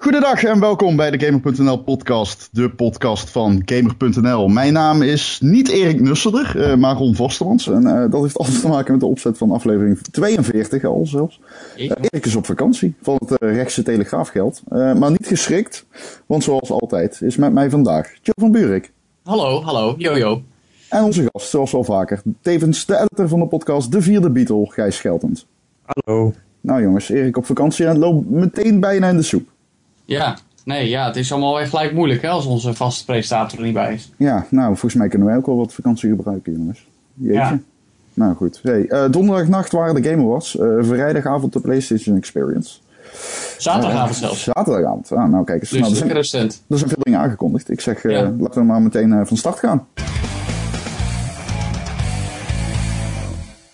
Goedendag en welkom bij de Gamer.nl podcast, de podcast van Gamer.nl. Mijn naam is niet Erik Nusselder, uh, maar Ron Vostermans. En uh, dat heeft alles te maken met de opzet van aflevering 42 al zelfs. Uh, Erik is op vakantie van het rechtse telegraafgeld, maar niet geschrikt, want zoals altijd is met mij vandaag Joe van Buurik. Hallo, hallo, jojo. En onze gast, zoals wel vaker, tevens de editor van de podcast, de vierde Beatle, Gijs Scheltens. Hallo. Nou jongens, Erik op vakantie en loopt meteen bijna in de soep. Ja, nee, ja, het is allemaal echt gelijk moeilijk hè, als onze vaste presentator er niet bij is. Ja, nou, volgens mij kunnen wij ook wel wat vakantie gebruiken, jongens. Jeetje. Ja. Nou goed. Hey, uh, donderdagnacht waren de Game Awards. Uh, vrijdagavond de PlayStation Experience. Zaterdagavond uh, zelfs. Zaterdagavond. Ah, nou kijk eens. Dus nou, er. Er zijn veel dingen aangekondigd. Ik zeg, ja. laten we maar meteen van start gaan.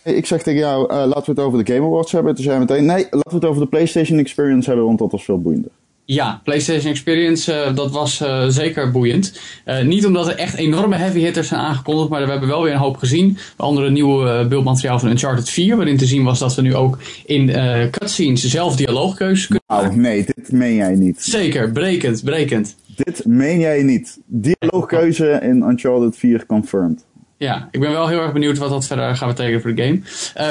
Ik zeg tegen jou, laten we het over de Game Awards hebben. Toen zei hij meteen, nee, laten we het over de PlayStation Experience hebben, want dat was veel boeiender. Ja, PlayStation Experience, uh, dat was uh, zeker boeiend. Uh, niet omdat er echt enorme heavy hitters zijn aangekondigd, maar we hebben wel weer een hoop gezien. Onder een nieuwe beeldmateriaal van Uncharted 4, waarin te zien was dat we nu ook in cutscenes zelf dialoogkeuzes kunnen maken. Oh nee, dit meen jij niet. Zeker, brekend, brekend. Dit meen jij niet. Dialoogkeuze in Uncharted 4 confirmed. Ja, ik ben wel heel erg benieuwd wat dat verder gaat betekenen voor de game.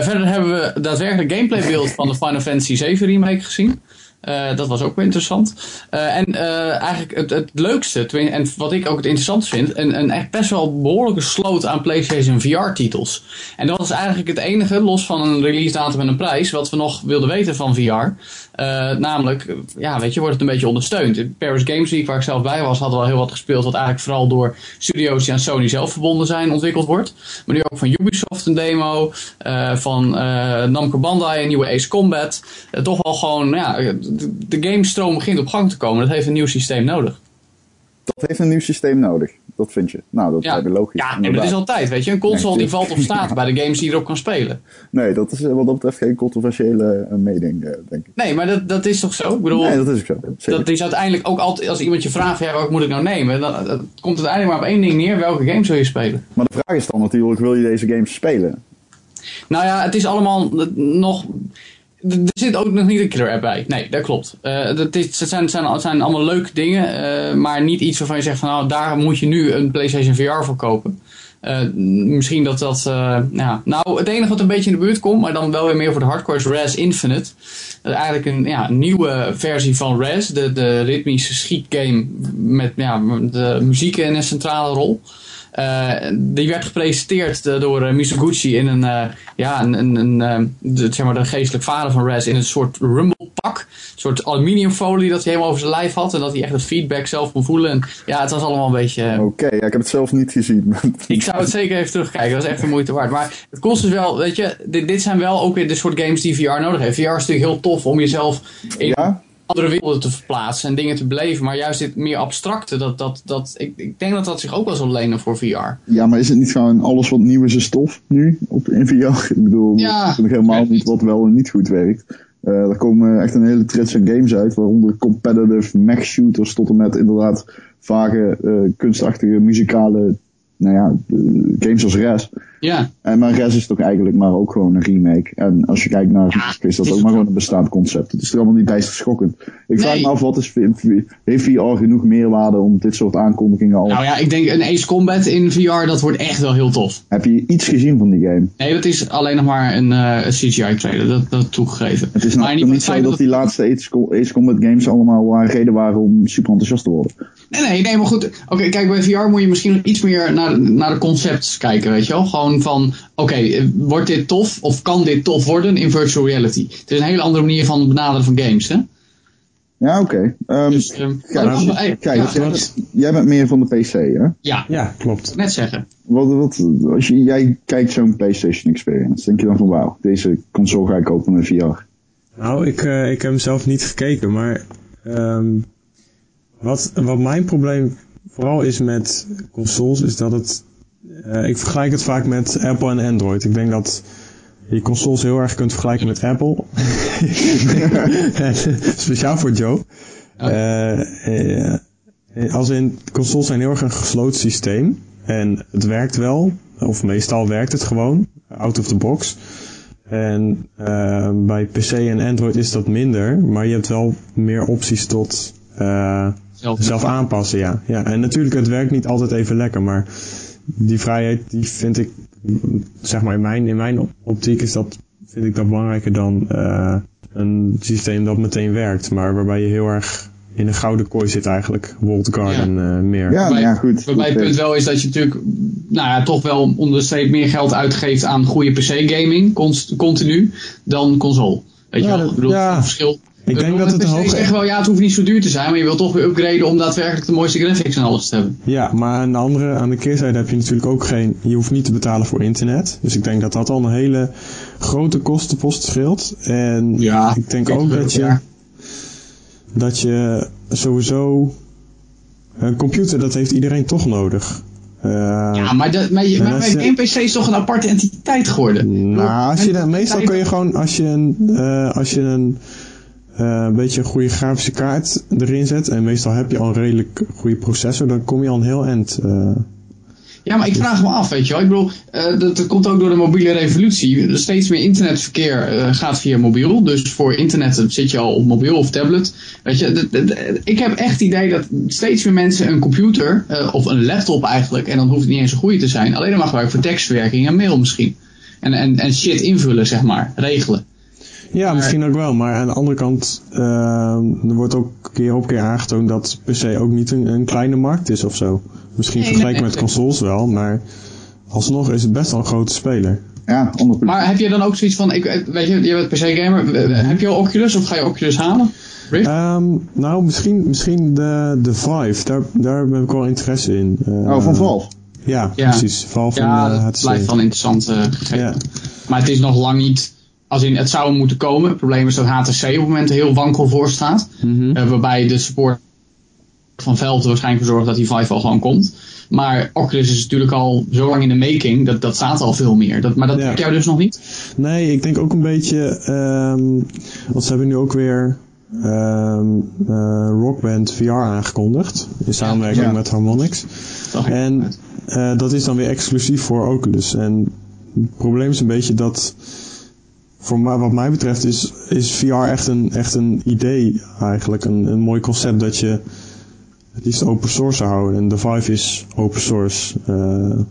verder hebben we daadwerkelijk gameplaybeeld van de Final Fantasy 7 remake gezien. Uh, dat was ook wel interessant. Uh, en uh, eigenlijk het, het leukste, en wat ik ook het interessant vind, een, een echt best wel behoorlijke sloot aan PlayStation VR-titels. En dat was eigenlijk het enige, los van een release datum en een prijs, wat we nog wilden weten van VR. namelijk, ja, weet je, wordt het een beetje ondersteund. Paris Games Week, waar ik zelf bij was, hadden we al heel wat gespeeld, wat eigenlijk vooral door studio's die aan Sony zelf verbonden zijn, ontwikkeld wordt. Maar nu ook van Ubisoft een demo, van Namco Bandai een nieuwe Ace Combat. toch wel gewoon, ja de gamestroom begint op gang te komen. Dat heeft een nieuw systeem nodig. Dat heeft een nieuw systeem nodig. Dat vind je. Nou, dat ja. is logisch. Ja, en dat is altijd, weet je. Een console die valt of staat bij de games die erop kan spelen. Nee, dat is wat dat betreft geen controversiële uh, mening, uh, denk ik. Nee, maar dat, dat is toch zo? Ik bedoel, nee, dat is ook zo. Dat is uiteindelijk ook altijd, als iemand je vraagt, ja, wat moet ik nou nemen? Dan, komt het uiteindelijk maar op één ding neer. Welke game zul je spelen? Maar de vraag is dan natuurlijk, wil je deze games spelen? Nou ja, het is allemaal nog er zit ook nog niet een killer app bij. Nee, dat klopt. Uh, dat is, het, zijn, zijn, zijn allemaal leuke dingen, uh, maar niet iets waarvan je zegt van nou, daar moet je nu een PlayStation VR voor kopen. Uh, misschien dat dat, ja. Nou, het enige wat een beetje in de buurt komt, maar dan wel weer meer voor de hardcore, is Res Infinite. Dat is eigenlijk een ja, nieuwe versie van Res, de, de ritmische schietgame met ja, de muziek in een centrale rol. Uh, die werd gepresenteerd door uh, Mizuguchi in een, ja, een, een, een de, zeg maar de geestelijk vader van Res in een soort rumble pak. Een soort aluminiumfolie dat hij helemaal over zijn lijf had. En dat hij echt het feedback zelf kon voelen. En ja, het was allemaal een beetje... Oké, okay, ja, ik heb het zelf niet gezien. ik zou het zeker even terugkijken. Dat is echt de moeite waard. Maar het kost dus wel, weet je, dit, dit zijn wel ook weer de soort games die VR nodig heeft. VR is natuurlijk heel tof om jezelf in... Ja? Andere werelden te verplaatsen en dingen te beleven. Maar juist dit meer abstracte, dat, dat, dat, ik, ik denk dat dat zich ook wel zal lenen voor VR. Ja, maar is het niet gewoon alles wat nieuw is, is stof nu op, in VR? Ik bedoel, ja, dat is helemaal niet wat wel en niet goed werkt. Uh, er komen echt een hele trits aan games uit, waaronder competitive mech shooters tot en met inderdaad vage, uh, kunstachtige muzikale nou ja, games als Res. Ja. En maar Res is toch eigenlijk maar ook gewoon een remake. En als je kijkt naar, ja, is dat ook maar gewoon een bestaand concept. Het is er allemaal niet bijster schokkend. Ik vraag me af, wat is, heeft VR genoeg meerwaarde om dit soort aankondigingen al... Nou ja, ik denk een Ace Combat in VR, dat wordt echt wel heel tof. Heb je iets gezien van die game? Nee, dat is alleen nog maar een, uh, CGI trailer, dat, dat toegegeven. Het is nou niet, zo dat, die laatste Ace Combat games allemaal een reden waren om super enthousiast te worden. Nee, nee, nee, maar goed. Oké, kijk, bij VR moet je misschien iets meer naar, naar de concepts kijken, weet je wel. Gewoon van, oké, wordt dit tof of kan dit tof worden in virtual reality? Het is een hele andere manier van benaderen van games, hè? Ja, oké. Okay. Um, dus, um, kijk, kijk ja, jij bent meer van de PC, hè? Ja, ja klopt. Net zeggen. Wat, wat, als je, jij kijkt zo'n PlayStation Experience, denk je dan van wauw, deze console ga ik kopen met VR? Nou, ik, uh, ik heb hem zelf niet gekeken, maar um, wat, wat mijn probleem vooral is met consoles, is dat het... Uh, ik vergelijk het vaak met Apple en Android. Ik denk dat je consoles heel erg kunt vergelijken met Apple. Speciaal voor Joe. Uh, uh, als in, consoles zijn heel erg een gesloten systeem. En het werkt wel, of meestal werkt het gewoon, out of the box. En bij PC en Android is dat minder, maar je hebt wel meer opties tot eh, Zelf. zelf aanpassen, ja. ja. En natuurlijk, het werkt niet altijd even lekker, maar die vrijheid, die vind ik, zeg maar, in mijn, in mijn optiek is dat, vind ik dat belangrijker dan eh, een systeem dat meteen werkt, maar waarbij je heel erg in een gouden kooi zit eigenlijk, World Garden eh, meer. Ja, ja, goed. Waarbij het Goed, punt wel is dat je natuurlijk nou ja, toch wel onder de streep meer geld uitgeeft aan goede PC-gaming, continu, dan console. Weet je Ja, wel? dat- Ik bedoel, ja. het verschil. Ik denk dat het een hoge... echt wel, ja, het hoeft niet zo duur te zijn, maar je wilt toch weer upgraden om daadwerkelijk de mooiste graphics en alles te hebben. Ja, maar aan de andere, aan de keerzijde heb je natuurlijk ook geen, je hoeft niet te betalen voor internet. Dus ik denk dat dat al een hele grote kostenpost scheelt. En Ja, ik denk ook dat je, ja. dat je sowieso, een computer dat heeft iedereen toch nodig. Eh, Ja, maar, dat, maar, je, PC is toch een aparte entiteit geworden? Nou, als je meestal kun je gewoon, als je een, eh, als je een, een beetje een goede grafische kaart erin zet, en meestal heb je al een redelijk goede processor, dan kom je al een heel eind. eh. Ja, maar ik vraag me af, weet je wel. Ik bedoel, eh, dat, komt ook door de mobiele revolutie. Steeds meer internetverkeer eh, gaat via mobiel. Dus voor internet zit je al op mobiel of tablet. Weet je, ik heb echt het idee dat steeds meer mensen een computer, eh, of een laptop eigenlijk, en dan hoeft het niet eens een goede te zijn, alleen maar gebruiken voor tekstverwerking en mail misschien. En, en, en shit invullen, zeg maar, regelen. Ja, misschien ook wel, maar aan de andere kant, eh, er wordt ook keer op keer aangetoond dat PC ook niet een, een kleine markt is of zo. Misschien Nee, vergeleken nee, met consoles wel, maar alsnog is het best wel een grote speler. Ja, 100%. Maar heb je dan ook zoiets van, ik, eh, weet je, je bent PC-gamer, eh, heb je al Oculus of ga je Oculus halen? Ehm, nou, misschien, misschien de, de Vive, daar, daar heb ik wel interesse in. Eh, oh, van Valve. Ja, Ja. precies. Valve Ja, en uh, dat blijft wel een interessant eh, gegeven. Ja. Maar het is nog lang niet. Als in, het zou moeten komen. Het probleem is dat HTC op het moment heel wankel voor staat. Mhm. Eh, waarbij de support van Valve er waarschijnlijk voor zorgt dat die Vive al gewoon komt. Maar Oculus is natuurlijk al zo lang in de making. Dat, dat staat al veel meer. Dat, maar dat Ja. trekt jou dus nog niet? Nee, ik denk ook een beetje, ehm want ze hebben nu ook weer ehm eh, Rockband VR aangekondigd. In samenwerking Ja. met Harmonix. En eh, dat is dan weer exclusief voor Oculus. En het probleem is een beetje dat, voor mij, wat mij betreft, is, is VR echt een, echt een idee eigenlijk. Een, een mooi concept dat je het liefst open source zou houden. En de Vive is open source. eh,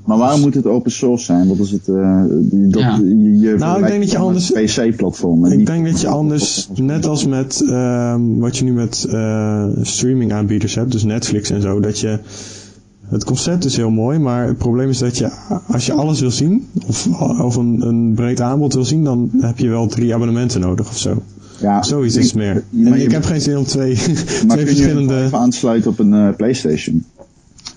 Maar waarom moet het open source zijn? Wat is het? eh, die, dat, Ja. je, je Nou, ik denk dat je anders- PC-platform. Ik denk dat je anders, net als met ehm, wat je nu met eh, streaming aanbieders hebt, dus Netflix en zo, dat je het concept is heel mooi, maar het probleem is dat je als je alles wil zien, of, of een, een breed aanbod wil zien, dan heb je wel drie abonnementen nodig of zo. ja, Zoiets is meer. maar En je- ik heb geen zin om twee, Maar twee kun je verschillende. even aansluiten op een eh, PlayStation?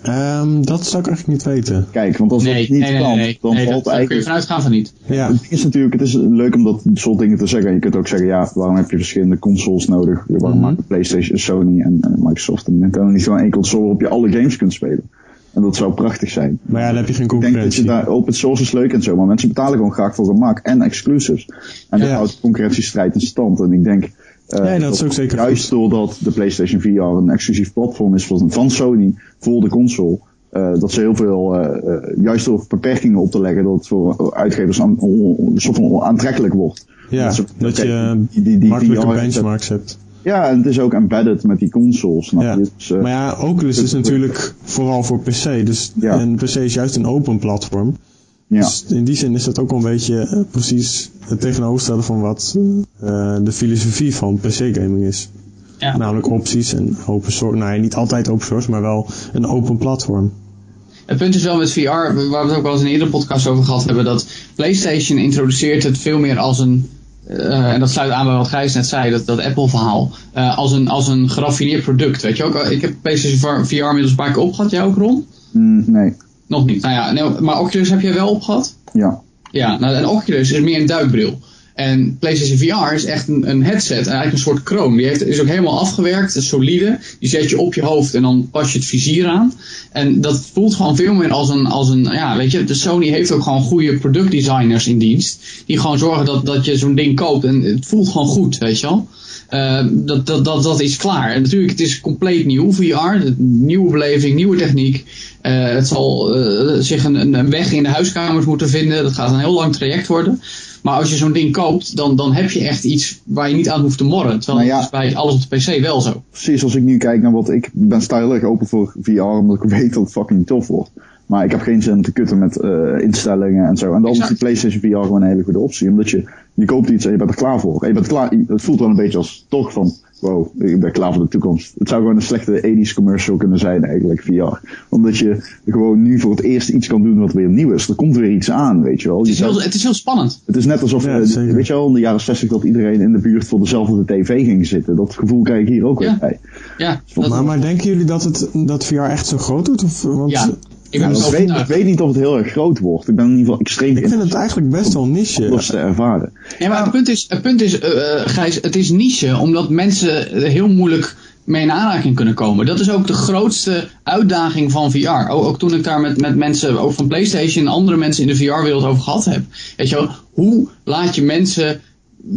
Ehm, dat zou ik eigenlijk niet weten. Kijk, want als Nee, dat niet nee, kan, nee. dan nee dat, valt daar kun je eigenlijk... vanuit gaan van niet. Ja, Het is natuurlijk, het is leuk om dat soort dingen te zeggen. Je kunt ook zeggen, ja, waarom heb je verschillende consoles nodig? Waarom Mhm. maken PlayStation, Sony en, en Microsoft en Nintendo niet gewoon één console waarop je alle games kunt spelen? En dat zou prachtig zijn. maar ja, dan heb je geen Ik denk dat je concurrentie. daar, open source is leuk en zo, maar mensen betalen gewoon graag voor gemak en exclusives. En dat Ja. houdt de concurrentiestrijd in stand. En ik denk, Nee, dat is ook zeker juist goed. doordat de PlayStation VR een exclusief platform is van, van Sony voor de console, eh, dat ze heel veel, eh, eh, juist door beperkingen op te leggen, dat het voor uitgevers aan, soort van aantrekkelijk wordt. Ja, dat oké, je die- die- die makkelijke benchmarks hebt. Ja, en het is ook embedded met die consoles, snap Ja. je? Dus, eh, Maar ja, Oculus is natuurlijk vooral voor PC. Dus, Ja. En PC is juist een open platform. Ja. Dus in die zin is dat ook wel een beetje eh, precies het tegenovergestelde van wat eh, de filosofie van PC-gaming is. Ja. Namelijk opties en open source. Nou ja, niet altijd open source, maar wel een open platform. Het punt is wel met VR, waar we het ook wel eens in een eerdere podcast over gehad hebben, dat PlayStation introduceert het veel meer als een, eh, en dat sluit aan bij wat Gijs net zei, dat, dat Apple-verhaal, eh, als, een, als een geraffineerd product. Weet je ook, ik heb PlayStation VR inmiddels een paar keer opgehad, jij ook Ron? Mm, nee, Nog niet. Nou ja, nee, maar Oculus heb jij wel opgehad? ja. Ja, nou, en Oculus is meer een duikbril. En PlayStation VR is echt een, een headset, eigenlijk een soort kroon. Die heeft, is ook helemaal afgewerkt, is solide. Die zet je op je hoofd en dan pas je het vizier aan. En dat voelt gewoon veel meer als een, als een ja, weet je, de Sony heeft ook gewoon goede productdesigners in dienst. Die gewoon zorgen dat, dat je zo'n ding koopt en het voelt gewoon goed, weet je wel. Eh, dat, dat, dat, dat is klaar. En natuurlijk, het is compleet nieuw VR. Nieuwe beleving, nieuwe techniek. Eh, het zal eh, zich een, een weg in de huiskamers moeten vinden. Dat gaat een heel lang traject worden. Maar als je zo'n ding koopt, dan, dan heb je echt iets waar je niet aan hoeft te morren. Terwijl Nou ja. dat is bij alles op de PC wel zo. Precies als ik nu kijk naar wat ik ben erg open voor VR, omdat ik weet dat het fucking tof wordt. Maar ik heb geen zin om te kutten met eh, instellingen en zo. En dan is die PlayStation VR gewoon een hele goede optie. Omdat je, je koopt iets en je bent er klaar voor. En je bent klaar, het voelt wel een beetje als toch van, wow, ik ben klaar voor de toekomst. Het zou gewoon een slechte 80s commercial kunnen zijn eigenlijk, VR. Omdat je gewoon nu voor het eerst iets kan doen wat weer nieuw is. Er komt weer iets aan, weet je wel. Het is heel, het is heel spannend. het is net alsof, Ja, eh, weet je wel, in de jaren 60 dat iedereen in de buurt voor dezelfde tv ging zitten. Dat gevoel krijg ik hier ook weer Ja. bij. Ja, dat, Maar, maar denken jullie dat, het, dat VR echt zo groot wordt? Of, want ja. Ik weet, ik weet niet of het heel erg groot wordt. Ik ben in ieder geval extreem ik vind het eigenlijk best wel niche. anders te ervaren. Ja, maar het punt is, het punt is eh, eh, Gijs, het is niche, omdat mensen er heel moeilijk mee in aanraking kunnen komen. Dat is ook de grootste uitdaging van VR. Ook, ook toen ik daar met, met mensen, ook van PlayStation en andere mensen in de VR-wereld over gehad heb. Weet je wel, hoe laat je mensen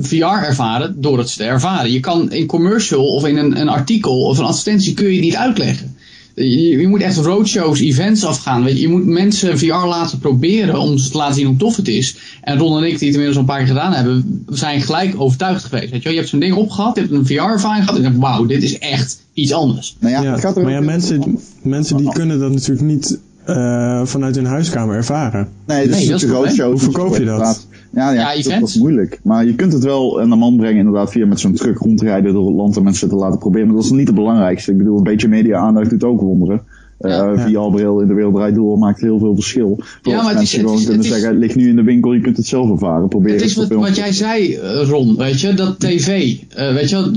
VR ervaren door het te ervaren? Je kan in commercial of in een, een artikel of een advertentie kun je het niet uitleggen. Je, je moet echt roadshows, events afgaan. Weet je, je moet mensen VR laten proberen om ze te laten zien hoe tof het is. En Ron en ik, die het inmiddels al een paar keer gedaan hebben, zijn gelijk overtuigd geweest. Weet je, wel. je hebt zo'n ding opgehad, je hebt een VR-ervaring gehad. En je denkt, wauw, dit is echt iets anders. Nou ja, Ja, het gaat er maar ja, mensen, mensen die kunnen dat natuurlijk niet eh, vanuit hun huiskamer ervaren. Nee, dus Nee, dat is de roadshow. Hoe verkoop je dat? Ja, ja, Ja, dat wat moeilijk. Maar je kunt het wel aan de man brengen inderdaad via met zo'n truck rondrijden door het land en mensen te laten proberen. Maar dat is niet het belangrijkste. Ik bedoel, een beetje media-aandacht doet ook wonderen. Eh Ja. VR-bril in de wereld draait door maakt heel veel verschil. Voor maar het is- mensen het gewoon is- kunnen het is- zeggen, het ligt nu in de winkel, je kunt het zelf ervaren. Probeer Het is wat, wat jij zei, eh, Ron, weet je, dat tv, eh, weet je,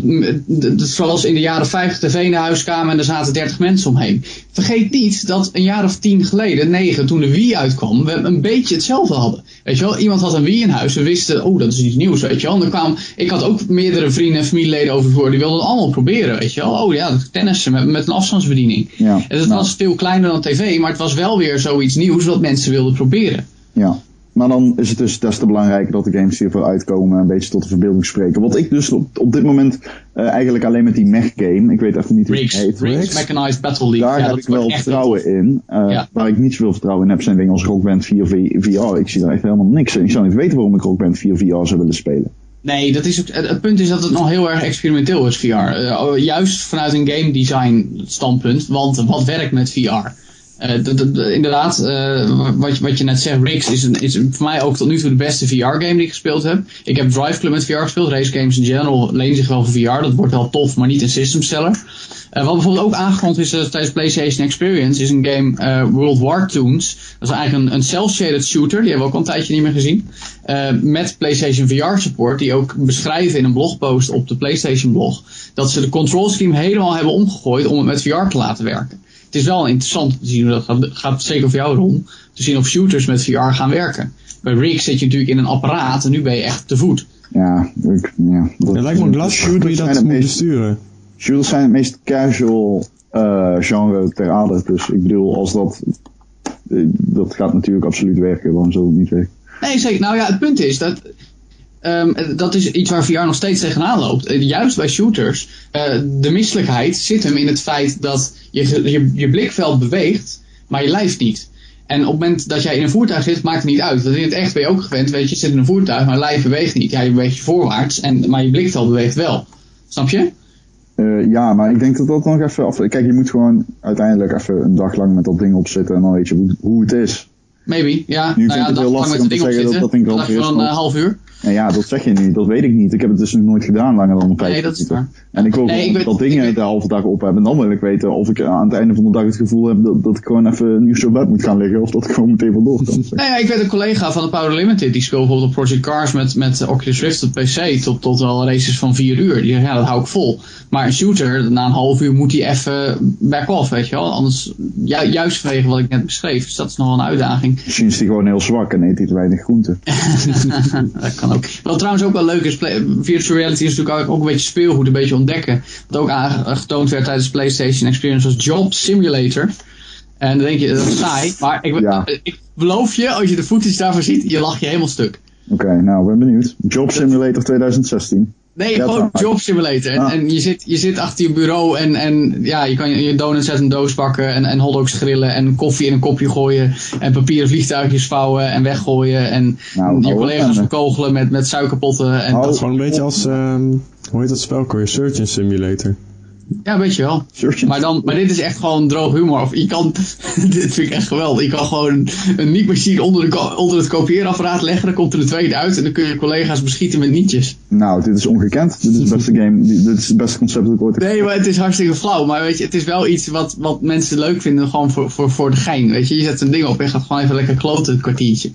zoals in de jaren 50 tv in de huiskamer en er zaten 30 mensen omheen. Vergeet niet dat een jaar of tien geleden, negen, toen de Wii uitkwam, we een beetje hetzelfde hadden. Weet je wel, iemand had een Wii in huis, we wisten, oh, dat is iets nieuws, weet je wel. En dan kwam, ik had ook meerdere vrienden en familieleden over het woord, die wilden het allemaal proberen, weet je wel. Oh ja, tennissen met, met een afstandsbediening. Ja, En dat nou. was veel kleiner dan tv, maar het was wel weer zoiets nieuws wat mensen wilden proberen. Ja. Maar dan is het dus des te belangrijker dat de games die ervoor uitkomen een beetje tot de verbeelding spreken. Wat ik dus op, op dit moment eh, eigenlijk alleen met die mech game, ik weet even niet hoe het heet. Riggs, Mechanized Battle League. Daar ja, heb ik wel echt vertrouwen in. Ja. Waar ik niet zoveel vertrouwen in heb zijn dingen als Rock Band 4 V- VR. Ik zie daar echt helemaal niks in. Ik zou niet weten waarom ik Rock Band 4 VR zou willen spelen. Nee, dat is ook, het, het punt is dat het nog heel erg experimenteel is, VR. Eh, juist vanuit een game design standpunt, want wat werkt met VR? Eh, inderdaad, eh, wat, wat je net zegt, Riggs is, een, is voor mij ook tot nu toe de beste VR-game die ik gespeeld heb. Ik heb Drive Club met VR gespeeld. Race games in general lenen zich wel voor VR. Dat wordt wel tof, maar niet een systemseller. Eh, wat bijvoorbeeld ook aangekondigd is tijdens PlayStation Experience, is een game World War Toons. Dat is eigenlijk een, een cel-shaded shooter, die hebben we ook al een tijdje niet meer gezien. Met PlayStation VR support, die ook beschrijven in een blogpost op de PlayStation blog, dat ze de control scheme helemaal hebben omgegooid om het met VR te laten werken. Het is wel interessant om te zien dat gaat, gaat zeker voor jou Ron, te zien of shooters met VR gaan werken. Bij Riggs zit je natuurlijk in een apparaat en nu ben je echt te voet. Ja, ik, ja dat, Het lijkt me lastig hoe je dat het moet meest, besturen. Shooters zijn het meest casual eh, genre ter aarde. Dus ik bedoel, als dat... eh, dat gaat natuurlijk absoluut werken. Waarom zou het niet werken? Nee, zeker. Nou ja, het punt is dat. Ehm, dat is iets waar VR nog steeds tegenaan loopt. Eh, juist bij shooters. eh, de misselijkheid zit hem in het feit dat je, je, je blikveld beweegt, maar je lijf niet. En op het moment dat jij in een voertuig zit, maakt het niet uit. Want in het echt ben je ook gewend, weet je, je zit in een voertuig, maar je lijf beweegt niet. Ja, je beweegt je voorwaarts, en, maar je blikveld beweegt wel. Snap je? Eh, ja, maar ik denk dat dat nog even af... Kijk, je moet gewoon uiteindelijk even een dag lang met dat ding opzitten en dan weet je hoe, hoe het is. Maybe, ja. Nu nou vind ik ja, het heel lastig om te zeggen dat dat ding Gran van een half uur. En ja, dat zeg je nu. Dat weet ik niet. Ik heb het dus nog nooit gedaan langer dan een vijf Nee, dat is waar. En ik wil Nee, ik weet- dat dingen ik de halve dag op hebben. En dan wil ik weten of ik aan het einde van de dag het gevoel heb dat, dat ik gewoon even nieuw zo bed moet gaan liggen. Of dat ik gewoon meteen vandoor kan. Nou ja, ik weet een collega van de Power Limited, die speelt bijvoorbeeld op Project Cars met, met Oculus Rift op PC tot, tot wel races van 4 uur. Die zegt, ja, dat hou ik vol. Maar een shooter, na een half uur moet hij even back off, weet je wel. Anders, ju- juist vanwege wat ik net beschreef. Dus dat is nog wel een uitdaging. Misschien is die gewoon heel zwak en eet hij te weinig groente. dat kan ook. Wat trouwens ook wel leuk is, virtual reality is natuurlijk ook, ook een beetje speelgoed, een beetje ontdekken. Wat ook aangetoond werd tijdens PlayStation Experience was Job Simulator. En dan denk je, dat is saai. Maar ik, Ja. ik beloof je, als je de footage daarvan ziet, je lacht je helemaal stuk. Oké, nou, ben benieuwd. Job Simulator 2016. Nee, Ja, gewoon job simulator. En, Ah. en je, zit, je zit achter je bureau en, en ja, je kan je, donuts uit een doos bakken en, en hotdogs grillen en koffie in een kopje gooien en papieren vliegtuigjes vouwen en weggooien en Nou, je nou, collega's en- bekogelen met, met suikerpotten. En Oh. Dat is gewoon een beetje als, ehm, hoe heet dat spel alweer? Surgeon Simulator. Ja, weet je wel. Maar, dan, maar dit is echt gewoon droog humor. Of je kan, dit vind ik echt geweldig. Je kan gewoon een niet-machine onder, de, onder het kopieerapparaat leggen. Dan komt er een tweede uit en dan kun je collega's beschieten met nietjes. Nou, dit is ongekend. Dit is het beste game. Dit is het beste concept dat ik ooit heb Nee, maar het is hartstikke flauw. Maar weet je, het is wel iets wat, wat mensen leuk vinden, gewoon voor, voor, voor de gein. Weet je, je zet een ding op en gaat gewoon even lekker kloten het kwartiertje.